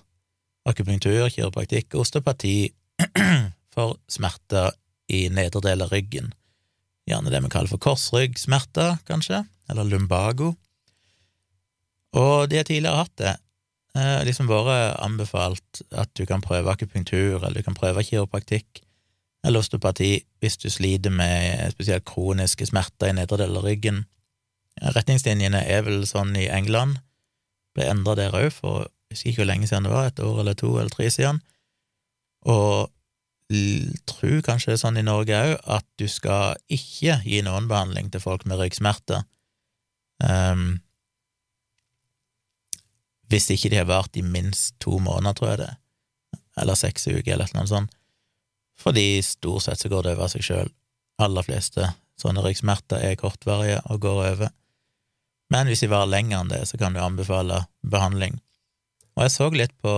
akupunktur, kiropraktikk osteopati for smerter i nedre del av ryggen. Gjerne det vi kaller for korsryggsmerter, kanskje, eller lumbago. Og de har tidligere hatt det. Eh, liksom bare anbefalt at du kan prøve akupunktur, eller du kan prøve kiropraktikk eller osteopati hvis du sliter med spesielt kroniske smerter i nedre del av ryggen. Retningslinjene er vel sånn i England, ble endra der òg for husker ikke hvor lenge siden det var, et år eller to eller tre siden, og tror kanskje det er sånn i Norge òg, at du skal ikke gi noen behandling til folk med ryggsmerter um, hvis ikke de har vart i minst to måneder, tror jeg det, eller seks uker, eller noe sånt, fordi stort sett så går det over seg sjøl. Aller fleste sånne ryggsmerter er kortvarige og går over. Men hvis de varer lenger enn det, så kan du anbefale behandling. Og jeg så litt på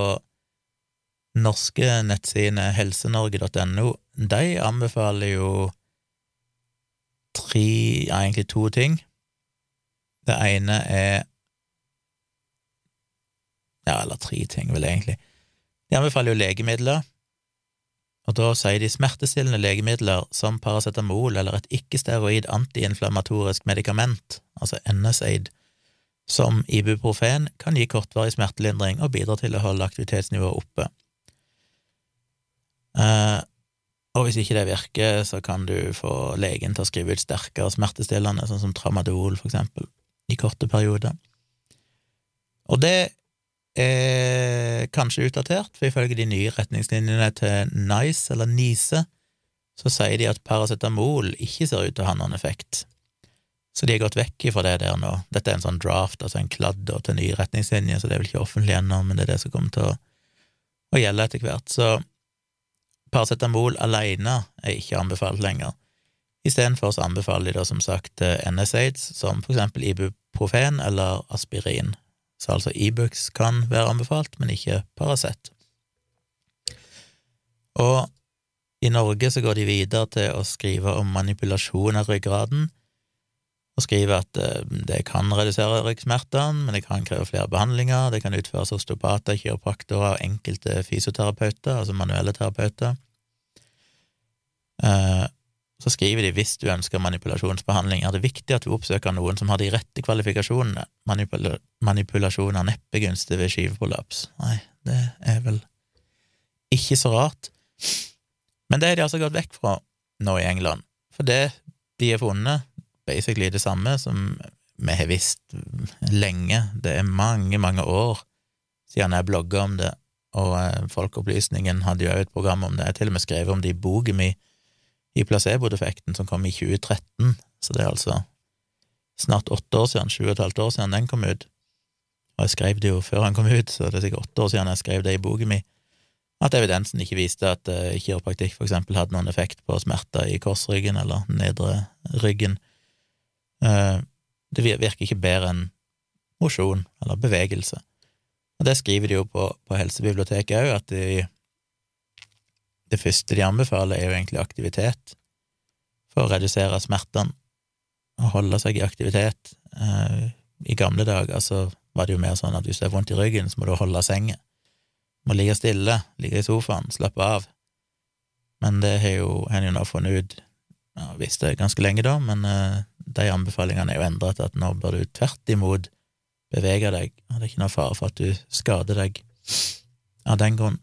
norske nettsidene helsenorge.no. De anbefaler jo tre, ja, egentlig to ting. Det ene er Ja, eller tre ting, vel, egentlig. De anbefaler jo legemidler, og da sier de smertestillende legemidler som paracetamol eller et ikke-steroid antiinflammatorisk medikament, altså NSAID, som ibuprofen kan gi kortvarig smertelindring og bidra til å holde aktivitetsnivået oppe. Eh, Og hvis ikke det virker, så kan du få legen til å skrive ut sterkere smertestillende, sånn som tramadol, for eksempel, i korte perioder. Og det er kanskje utdatert, for ifølge de nye retningslinjene til NICE, eller NICE, så sier de at paracetamol ikke ser ut til å ha noen effekt. Så de har gått vekk ifra det der nå. Dette er en sånn draft, altså en kladd til nye retningslinjer, så det er vel ikke offentlig ennå, men det er det som kommer til å, å gjelde etter hvert. Så paracetamol alene er ikke anbefalt lenger. Istedenfor så anbefaler de da som sagt NSAIDs, som for eksempel ibuprofen eller aspirin. Så altså Ibux kan være anbefalt, men ikke Paracet. Og i Norge så går de videre til å skrive om manipulasjon av ryggraden, og skriver at eh, det kan redusere ryggsmertene, men det kan kreve flere behandlinger, det kan utføres osteopater, kiropraktorer og enkelte fysioterapeuter, altså manuelle terapeuter. Eh, så skriver de hvis du ønsker manipulasjonsbehandling, er det viktig at du oppsøker noen som har de rette kvalifikasjonene. Manipula manipulasjon er neppe gunstig ved skiveprolaps. Nei, det er vel ikke så rart. Men det har de altså gått vekk fra nå i England, for det de har funnet, basically det samme som vi har visst lenge. Det er mange, mange år siden jeg blogga om det, og eh, Folkeopplysningen hadde jo også et program om det. Jeg har til og med skrevet om det i boka mi i placebo-defekten som kom i 2013, så det er altså snart åtte år siden, sju og et halvt år siden den kom ut. Og jeg skrev det jo før han kom ut, så det er sikkert åtte år siden jeg skrev det i boka mi at evidensen ikke viste at uh, kiropraktikk for eksempel hadde noen effekt på smerter i korsryggen eller nedre ryggen. Uh, det virker ikke bedre enn mosjon eller bevegelse. Og det skriver de jo på, på Helsebiblioteket òg, at de det første de anbefaler, er jo egentlig aktivitet for å redusere smertene, og holde seg i aktivitet. Eh, I gamle dager så var det jo mer sånn at hvis du har vondt i ryggen, så må du holde sengen. Du må ligge stille, ligge i sofaen, slappe av. Men det har jo en jo nå funnet ut, ja, visst det ganske lenge da, men uh, de anbefalingene er jo endret til at nå bør du tvert imot bevege deg, og det er ikke noe fare for at du skader deg av den grunn.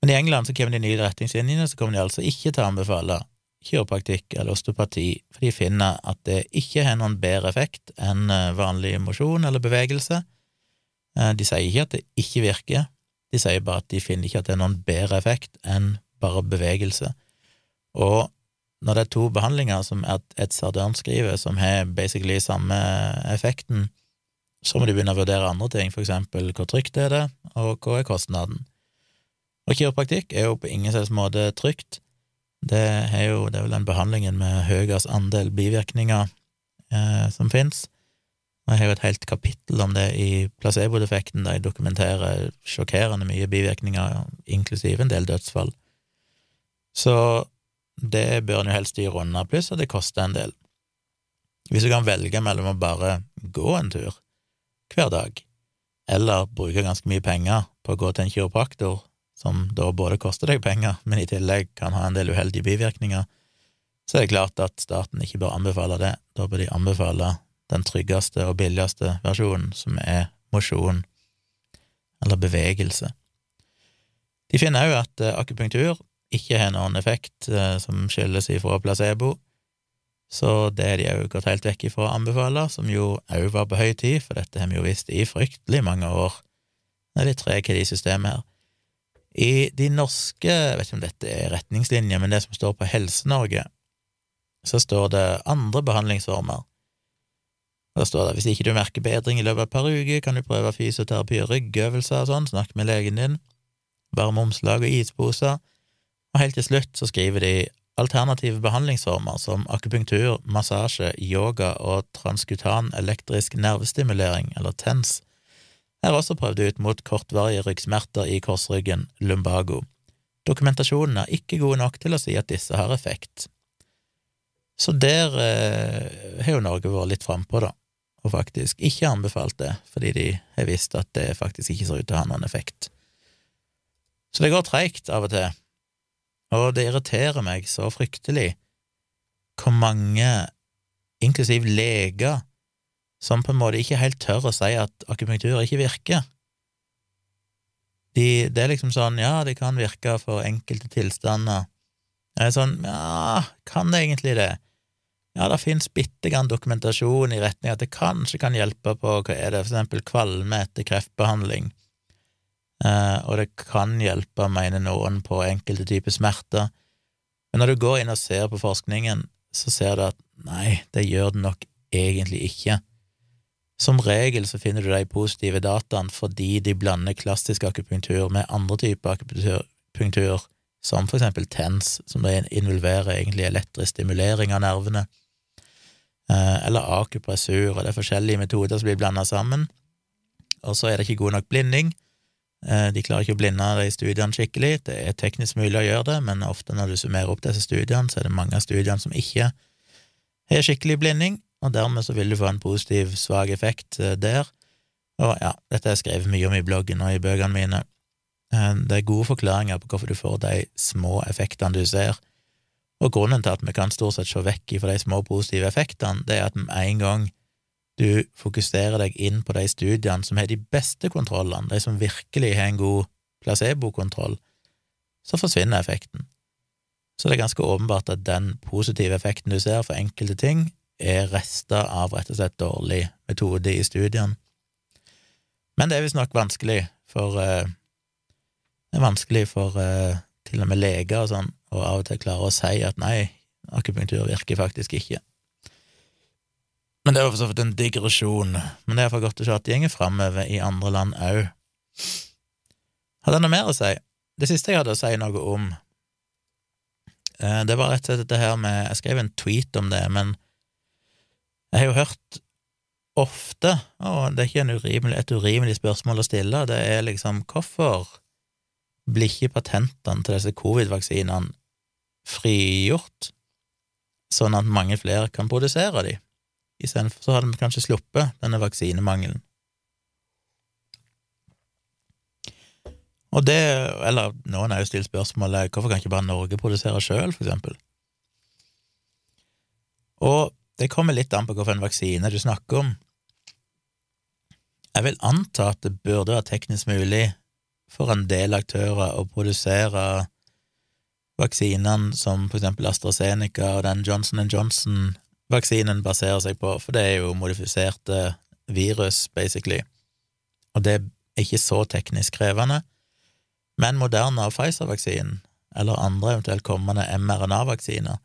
Men i England så kommer de nye retningslinjene, så kommer de altså ikke til å anbefale kiropraktikk eller osteopati, for de finner at det ikke har noen bedre effekt enn eh, vanlig mosjon eller bevegelse. Eh, de sier ikke at det ikke virker, de sier bare at de finner ikke at det er noen bedre effekt enn bare bevegelse. Og når det er to behandlinger som et Sardørn skriver, som har basically samme effekten, så må de begynne å vurdere andre ting, for eksempel hvor trygt er det, og hva er kostnaden. Og kiropraktikk er jo på ingen selvs måte trygt. Det er jo det er vel den behandlingen med høyest andel bivirkninger eh, som fins. Og jeg har jo et helt kapittel om det i placebo-defekten, der jeg dokumenterer sjokkerende mye bivirkninger, inklusiv en del dødsfall. Så det bør en jo helst styre unna, pluss at det koster en del. Hvis du kan velge mellom å bare gå en tur hver dag, eller bruke ganske mye penger på å gå til en kiropraktor som da både koster deg penger, men i tillegg kan ha en del uheldige bivirkninger, så er det klart at staten ikke bør anbefale det. Da bør de anbefale den tryggeste og billigste versjonen, som er mosjon eller bevegelse. De finner òg at eh, akupunktur ikke har noen effekt som som skyldes ifra placebo, så det er de òg gått helt vekk ifra å anbefale, som jo òg var på høy tid, for dette har vi jo visst i fryktelig mange år. Det er litt tregt i systemet her. I de norske, jeg vet ikke om dette er retningslinjer, men det som står på Helse-Norge, så står det andre behandlingsformer. Da står det hvis ikke du merker bedring i løpet av et par uker, kan du prøve fysioterapi og ryggøvelser og sånn, snakk med legen din, varme omslag og isposer, og helt til slutt så skriver de alternative behandlingsformer som akupunktur, massasje, yoga og transkutan elektrisk nervestimulering, eller TENS, er også prøvd ut mot kortvarige ryggsmerter i korsryggen, lumbago. Dokumentasjonen er ikke god nok til å si at disse har effekt. Så der eh, har jo Norge vært litt frampå, da, og faktisk ikke anbefalt det, fordi de har visst at det faktisk ikke ser ut til å ha noen effekt. Så det går treigt av og til, og det irriterer meg så fryktelig hvor mange, inklusiv leger, som på en måte ikke helt tør å si at akupunktur ikke virker. De, det er liksom sånn, ja, det kan virke for enkelte tilstander, Det er sånn, ja, kan det egentlig det? Ja, det finnes bitte grann dokumentasjon i retning at det kanskje kan hjelpe på hva er det, for eksempel kvalme etter kreftbehandling, eh, og det kan hjelpe, mener noen, på enkelte typer smerter. Men når du går inn og ser på forskningen, så ser du at nei, det gjør det nok egentlig ikke. Som regel så finner du de positive dataene fordi de blander klassisk akupunktur med andre typer akupunktur, som for eksempel TENS, som involverer egentlig elektrisk stimulering av nervene, eh, eller akupressur, og det er forskjellige metoder som blir blanda sammen. Og så er det ikke god nok blinding. Eh, de klarer ikke å blinde de studiene skikkelig. Det er teknisk mulig å gjøre det, men ofte når du summerer opp disse studiene, så er det mange av studiene som ikke har skikkelig blinding, og dermed så vil du få en positiv, svak effekt eh, der. Og ja, dette har jeg skrevet mye om i bloggen og i bøkene mine. Eh, det er gode forklaringer på hvorfor du får de små effektene du ser, og grunnen til at vi kan stort sett se vekk fra de små positive effektene, det er at med en gang du fokuserer deg inn på de studiene som har de beste kontrollene, de som virkelig har en god placebokontroll, så forsvinner effekten. Så det er ganske åpenbart at den positive effekten du ser for enkelte ting, er rester av rett og slett dårlig metode i studiene. Men det er visstnok vanskelig for uh, Det er vanskelig for uh, til og med leger og sånn å av og til klare å si at nei, akupunktur virker faktisk ikke. Men det var for så vidt en digresjon. Men det er iallfall godt å se at det går framover i andre land òg. Hadde jeg noe mer å si? Det siste jeg hadde å si noe om, uh, det var rett og slett dette her med Jeg skrev en tweet om det, men jeg har jo hørt ofte, og det er ikke urimelig, et urimelig spørsmål å stille, det er liksom hvorfor blir ikke patentene til disse covid-vaksinene frigjort, sånn at mange flere kan produsere de? Istedenfor så hadde vi kanskje sluppet denne vaksinemangelen. Og det, eller noen har jo stilt spørsmålet hvorfor kan ikke bare Norge produsere sjøl, for eksempel? Og det kommer litt an på hvilken vaksine du snakker om. Jeg vil anta at det burde være teknisk mulig for en del aktører å produsere vaksinene som for eksempel AstraZeneca og den Johnson Johnson-vaksinen baserer seg på, for det er jo modifiserte virus, basically, og det er ikke så teknisk krevende. Men Moderna og Pfizer-vaksinen, eller andre eventuelt kommende mRNA-vaksiner,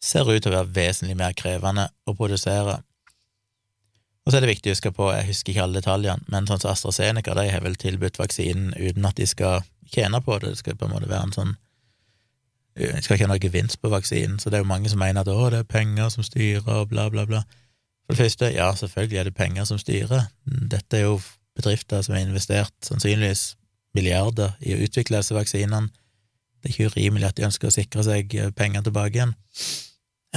ser ut til å være vesentlig mer krevende å produsere. Og så er det viktig å huske på, jeg husker ikke alle detaljene, men sånn som AstraZeneca, de har vel tilbudt vaksinen uten at de skal tjene på det, det skal på en måte være en sånn De skal ikke ha noe gevinst på vaksinen, så det er jo mange som mener at å, det er penger som styrer, og bla, bla, bla. For det første, ja, selvfølgelig er det penger som styrer. Dette er jo bedrifter som har investert sannsynligvis milliarder i å utvikle disse vaksinene. Det er ikke urimelig at de ønsker å sikre seg penger tilbake igjen.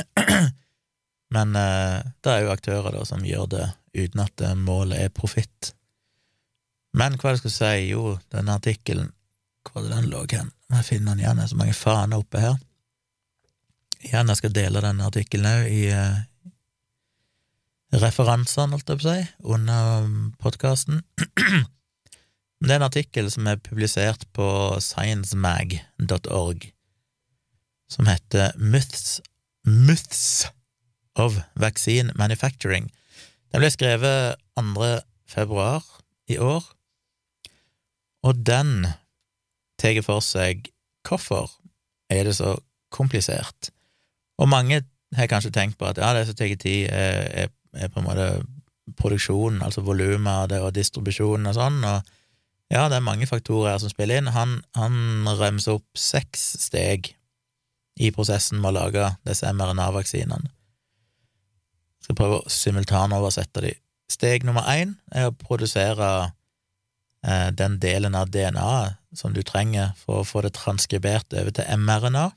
Men eh, det er jo aktører da som gjør det uten at eh, målet er profitt. Men hva er det jeg skulle si, jo, denne artikkelen, hvor var det den lå hen? Jeg finne den igjen, det er så mange faner oppe her. Igjen, jeg skal dele denne artikkelen òg i uh, referansene, holdt jeg på å si, under podkasten. det er en artikkel som er publisert på sciencemag.org, som heter Myths Myths of Vaccine Manufacturing. Den ble skrevet 2. februar i år, og den tar for seg hvorfor er det så komplisert. Og mange har kanskje tenkt på at ja, det som tar tid, er, er, er, på en måte produksjonen, altså volumet og distribusjonen og sånn, og ja, det er mange faktorer her som spiller inn. Han, han remser opp seks steg i prosessen med å lage disse mRNA-vaksinene. Skal prøve å simultanoversette de. Steg nummer én er å produsere den delen av DNA-et som du trenger for å få det transkribert over til mRNA.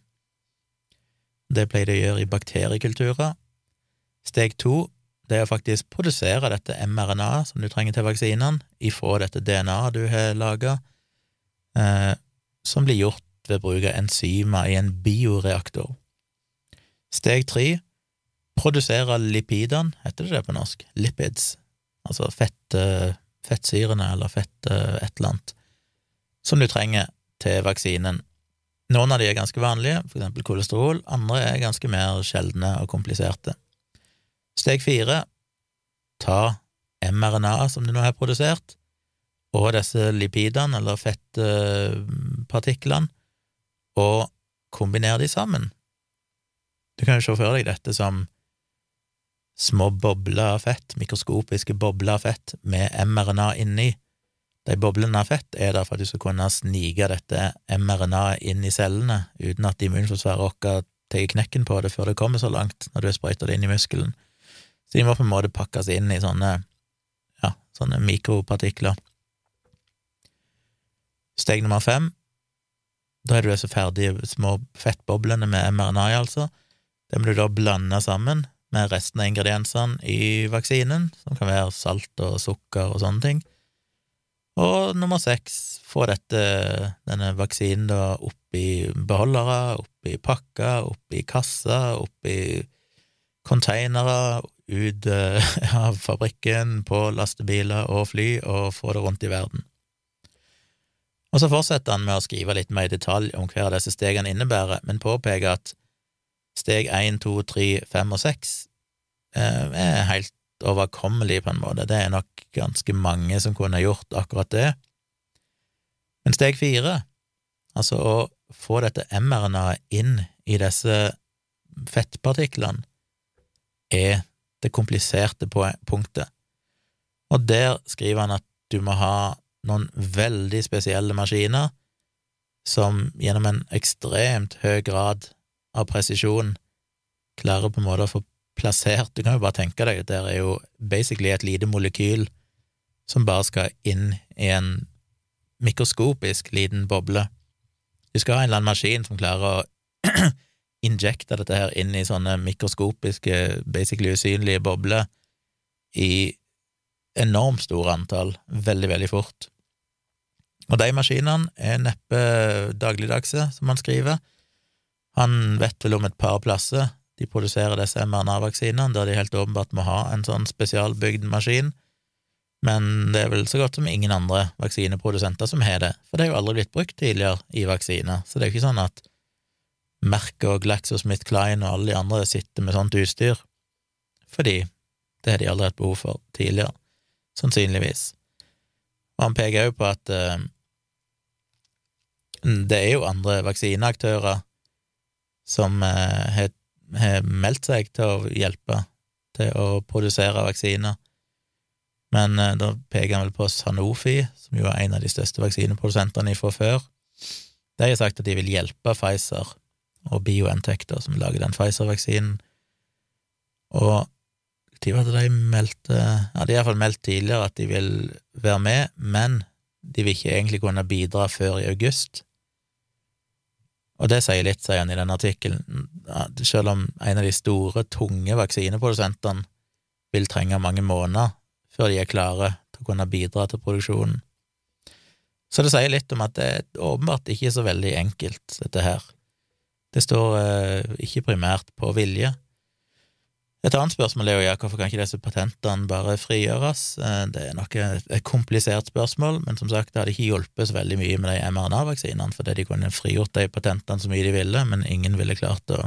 Det pleier de å gjøre i bakteriekulturer. Steg to det er å faktisk produsere dette mRNA som du trenger til vaksinene, ifra dette DNA-et du har laga, eh, som blir gjort ved bruk av enzymer i en bioreaktor. Steg tre produsere lipidene, heter det det på norsk? Lipids, altså fett, fettsyrene eller fett et eller annet, som du trenger til vaksinen. Noen av de er ganske vanlige, for eksempel kolesterol, andre er ganske mer sjeldne og kompliserte. Steg fire ta mRNA som du nå har produsert, og disse lipidene, eller fettpartiklene, og kombinere de sammen. Du kan jo se for deg dette som små bobler av fett, mikroskopiske bobler av fett med mRNA inni. De boblene av fett er der for at du skal kunne snike dette mRNA inn i cellene uten at immunforsvaret vårt tar knekken på det før det kommer så langt, når du har sprøyta det inn i muskelen. Så de må på en måte pakkes inn i sånne, ja, sånne mikropartikler. Steg nummer fem, da er du disse ferdige små fettboblene med mRNA, altså. Det må du da blande sammen med resten av ingrediensene i vaksinen, som kan være salt og sukker og sånne ting. Og nummer seks, få dette, denne vaksinen da oppi beholdere, oppi pakker, oppi kasser, oppi containere, ut eh, av fabrikken, på lastebiler og fly, og få det rundt i verden. Og så fortsetter han med å skrive litt mer i detalj om hver av disse stegene innebærer, men påpeker at steg én, to, tre, fem og seks eh, er helt overkommelig, på en måte. Det er nok ganske mange som kunne gjort akkurat det. Men steg fire, altså å få dette mRNA-et inn i disse fettpartiklene, er det kompliserte punktet. Og der skriver han at du må ha noen veldig spesielle maskiner som gjennom en ekstremt høy grad av presisjon klarer på en måte å få plassert Du kan jo bare tenke deg at det er jo basically et lite molekyl som bare skal inn i en mikroskopisk liten boble. Du skal ha en eller annen maskin som klarer å injekte dette her inn i sånne mikroskopiske, basically usynlige bobler i enormt store antall, veldig, veldig fort. Og de maskinene er neppe dagligdagse, som man skriver. Han vet vel om et par plasser. De produserer disse mRNA-vaksinene, der de helt åpenbart må ha en sånn spesialbygd maskin, men det er vel så godt som ingen andre vaksineprodusenter som har det, for det er jo aldri blitt brukt tidligere i vaksiner, så det er jo ikke sånn at Merck og GlaxoSmithKline og alle de andre sitter med sånt utstyr, fordi det har de aldri hatt behov for tidligere, sannsynligvis. Og han peker òg på at uh, det er jo andre vaksineaktører som uh, har meldt seg til å hjelpe til å produsere vaksiner. Men eh, da peker han vel på Sanofi, som jo er en av de største vaksineprodusentene fra før. De har sagt at de vil hjelpe Pfizer og BioNTech, da, som lager den Pfizer-vaksinen. Og de meldte Ja, de har iallfall meldt tidligere at de vil være med, men de vil ikke egentlig kunne bidra før i august. Og det sier litt, sier han i denne artikkelen, selv om en av de store, tunge vaksineprodusentene vil trenge mange måneder før de er klare til å kunne bidra til produksjonen. Så det sier litt om at det åpenbart ikke er så veldig enkelt, dette her. Det står eh, ikke primært på vilje, et annet spørsmål er jo ja, hvorfor kan ikke disse patentene bare frigjøres? Eh, det er nok et komplisert spørsmål, men som sagt, det hadde ikke hjulpet så veldig mye med de mRNA-vaksinene, fordi de kunne frigjort de patentene så mye de ville, men ingen ville klart å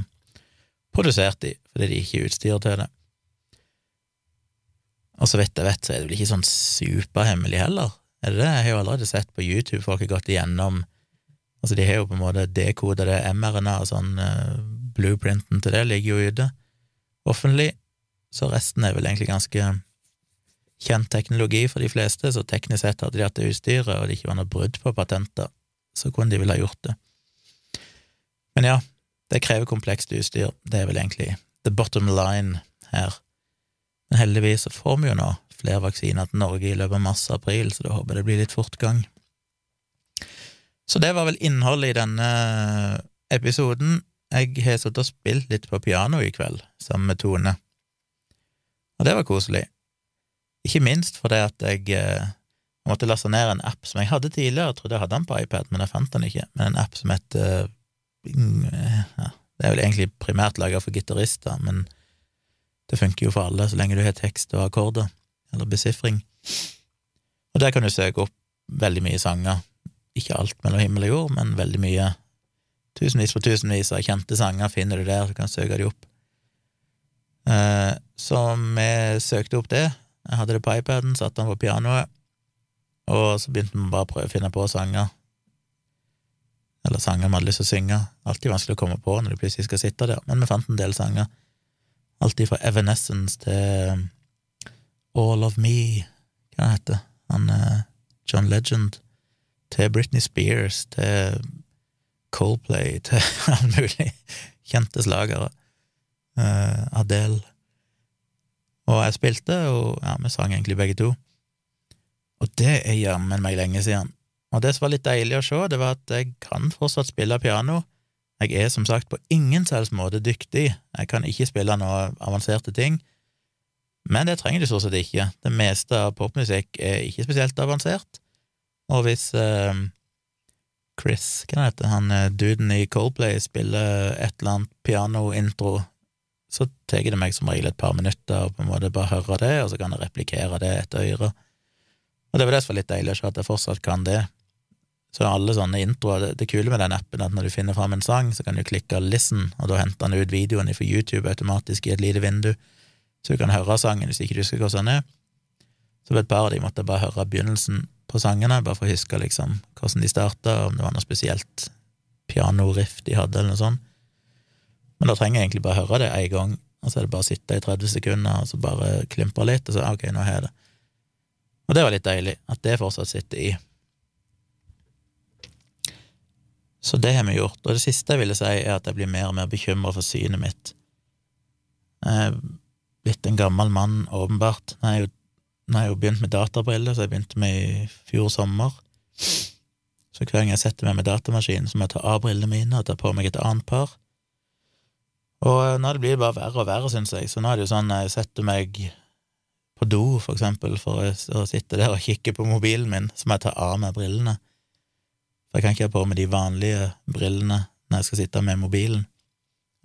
produsere de, fordi de ikke er utstyr til det. Og så vidt jeg vet, så er det vel ikke sånn superhemmelig heller, er det det? Jeg har jo allerede sett på YouTube folk har gått igjennom Altså, de har jo på en måte dekoda det mRNA og sånn, uh, blueprinten til det ligger jo ute offentlig, så resten er vel egentlig ganske kjent teknologi for de fleste, så teknisk sett hadde de hatt det utstyret, og det ikke var noe brudd på patenter, så kunne de vel ha gjort det. Men ja, det krever komplekst utstyr, det er vel egentlig the bottom line her. Men heldigvis så får vi jo nå flere vaksiner til Norge i løpet av mars-april, så da håper jeg det blir litt fortgang. Så det var vel innholdet i denne episoden. Jeg har sittet og spilt litt på piano i kveld, sammen med Tone, og det var koselig. Ikke minst fordi at jeg, eh, måtte laste ned en app som jeg hadde tidligere, jeg trodde jeg hadde den på iPad, men jeg fant den ikke, men en app som heter ja, Det er vel egentlig primært laga for gitarister, men det funker jo for alle så lenge du har tekst og akkorder, eller besifring. Og der kan du søke opp veldig mye sanger, ikke alt mellom himmel og jord, men veldig mye tusenvis på tusenvis av kjente sanger finner du der, du kan søke de opp. Eh, så vi søkte opp det. Jeg hadde det på iPaden, satte den på pianoet, og så begynte vi bare å prøve å finne på sanger. Eller sanger vi hadde lyst til å synge. Alltid vanskelig å komme på når du plutselig skal sitte der, men vi fant en del sanger. Alltid fra Evanescence til um, All of Me, hva heter han? Uh, John Legend. Til Britney Spears, til Coldplay, til alle mulig kjente slagere. Uh, Adele. Og jeg spilte, og ja, vi sang egentlig begge to. Og det er jammen meg lenge siden. Og det som var litt deilig å se, det var at jeg kan fortsatt spille piano. Jeg er som sagt på ingen selvs måte dyktig, jeg kan ikke spille noe avanserte ting, men det trenger du stort sett ikke. Det meste av popmusikk er ikke spesielt avansert, og hvis uh, Chris, hva heter han eh, duden i Coldplay, spiller et eller annet pianointro, så tar det meg som regel et par minutter å på en måte bare høre det, og så kan jeg replikere det etter øret. Og det var det som var litt deilig, å se at jeg fortsatt kan det. Så alle sånne introer det, kule med den appen at når du finner fram en sang, så kan du klikke 'listen', og da henter den ut videoen fra YouTube automatisk i et lite vindu, så du kan høre sangen hvis ikke du husker hvordan den er. Så ved et par av de måtte jeg bare høre begynnelsen på sangene, bare for å huske liksom hvordan de starta, om det var noe spesielt pianoriff de hadde, eller noe sånt. Men da trenger jeg egentlig bare høre det én gang, og så er det bare å sitte i 30 sekunder og så bare klimpre litt, og så ok, nå har jeg det. Og det var litt deilig, at det fortsatt sitter i. Så det har vi gjort. Og det siste jeg ville si, er at jeg blir mer og mer bekymra for synet mitt. Jeg er blitt en gammel mann, åpenbart. Jeg har jo, nå har jeg jo begynt med databriller, så jeg begynte med i fjor sommer. Så hver gang jeg setter meg med datamaskinen, så må jeg ta av brillene mine og ta på meg et annet par. Og nå blir det bare verre og verre, syns jeg. Så nå er det jo sånn jeg setter meg på do, for eksempel, for å sitte der og kikke på mobilen min, så må jeg ta av meg brillene. For jeg kan ikke ha på meg de vanlige brillene når jeg skal sitte med mobilen.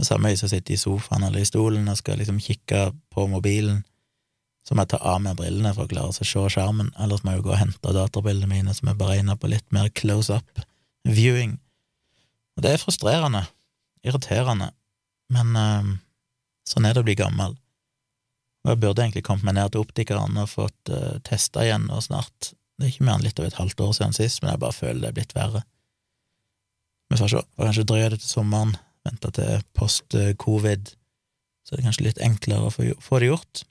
Det samme hvis jeg sitter i sofaen eller i stolen og skal liksom kikke på mobilen, så må jeg ta av meg brillene for å klare å se skjermen, ellers må jeg jo gå og hente databrillene mine som er beregna på litt mer close up viewing. Og det er frustrerende, irriterende, men øh, sånn er det å bli gammel. Og jeg burde egentlig kommet meg ned til optikeren og fått uh, eh, testa igjen nå snart det er ikke mer enn litt over et halvt år siden sist, men jeg bare føler det er blitt verre. Vi får se. Får kanskje drøye det til sommeren, vente til post-covid, så det er kanskje litt enklere å få det gjort.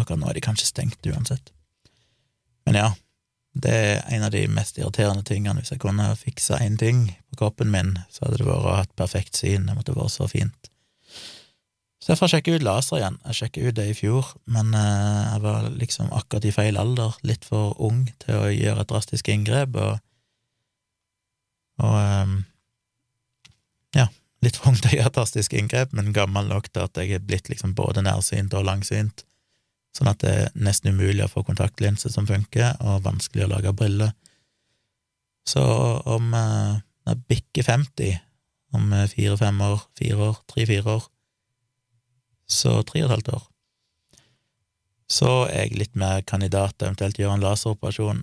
Akkurat nå er de kanskje stengt uansett. Men ja, det er en av de mest irriterende tingene. Hvis jeg kunne fiksa én ting på kroppen min, så hadde det vært å ha et perfekt syn. Det måtte vært så fint. Så jeg får sjekke ut laser igjen. Jeg sjekket ut det i fjor, men eh, jeg var liksom akkurat i feil alder, litt for ung til å gjøre et drastisk inngrep, og, og um, ja, litt for ung til å gjøre et drastisk inngrep, men gammel nok til at jeg er blitt liksom både nærsynt og langsynt, sånn at det er nesten umulig å få kontaktlinser som funker, og vanskelig å lage briller. Så om jeg bikker 50, om fire-fem år, fire år, tre-fire år, så tre og et halvt år. Så er jeg litt mer kandidat til eventuelt gjøre en laseroperasjon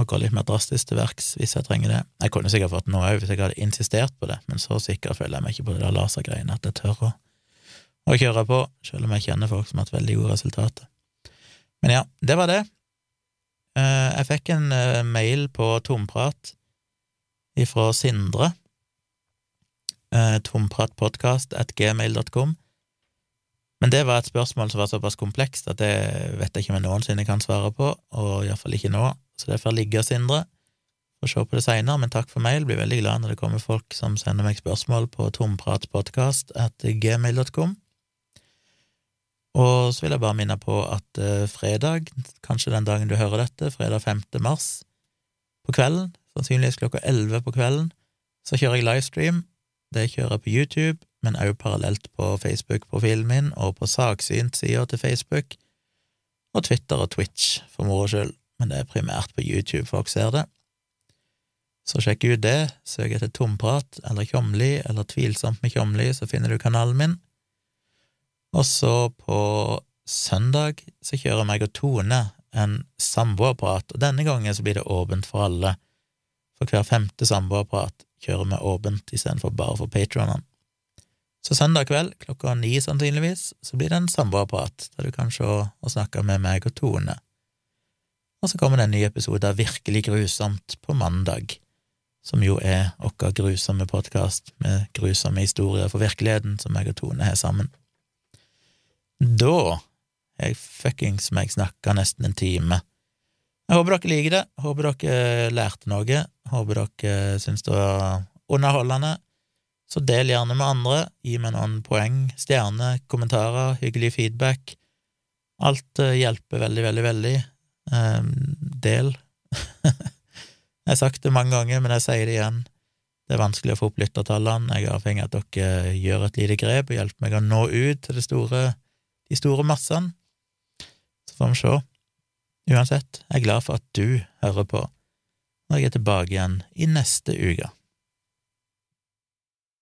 og gå litt mer drastisk til verks hvis jeg trenger det. Jeg kunne sikkert fått noe òg hvis jeg hadde insistert på det, men så sikker føler jeg meg ikke på det der lasergreiene at jeg tør å, å kjøre på, selv om jeg kjenner folk som har hatt veldig gode resultater. Men ja, det var det. Eh, jeg fikk en eh, mail på tomprat ifra Sindre, tompratpodkast.gmail.com, at gmail.com, men det var et spørsmål som var såpass komplekst at det vet jeg ikke om jeg noensinne kan svare på, og iallfall ikke nå, så det får ligge, Sindre. Får se på det seinere, men takk for mail. Blir veldig glad når det kommer folk som sender meg spørsmål på tompratpodkast.gmail.com. at gmail.com. Og så vil jeg bare minne på at uh, fredag, kanskje den dagen du hører dette, fredag 5. mars, på kvelden, sannsynligvis klokka 11 på kvelden, så kjører jeg livestream. Det kjører jeg på YouTube men også parallelt på Facebook-profilen min og på Saksynt-sida til Facebook, og Twitter og Twitch, for moro skyld, men det er primært på YouTube folk ser det. Så sjekk ut det, søk etter Tomprat eller Tjomli eller Tvilsomt med Tjomli, så finner du kanalen min. Og så på søndag så kjører meg og Tone en samboerprat, og denne gangen så blir det åpent for alle. For hver femte samboerprat kjører vi åpent istedenfor bare for patronene. Så søndag kveld klokka ni sannsynligvis, så blir det en samboerprat, der du kan se og snakke med meg og Tone. Og så kommer det en ny episode av Virkelig grusomt på mandag, som jo er vår grusomme podkast med grusomme historier for virkeligheten som jeg og Tone har sammen. Da er jeg fuckings meg snakka nesten en time. Jeg håper dere liker det, håper dere lærte noe, håper dere syns det var underholdende. Så del gjerne med andre, gi meg noen poeng, stjerner, kommentarer, hyggelig feedback. Alt uh, hjelper veldig, veldig, veldig. Um, del. jeg har sagt det mange ganger, men jeg sier det igjen. Det er vanskelig å få opp lyttertallene. Jeg er avhengig av at dere gjør et lite grep og hjelper meg å nå ut til det store, de store massene. Så får vi se. Uansett, jeg er glad for at du hører på når jeg er tilbake igjen i neste uke.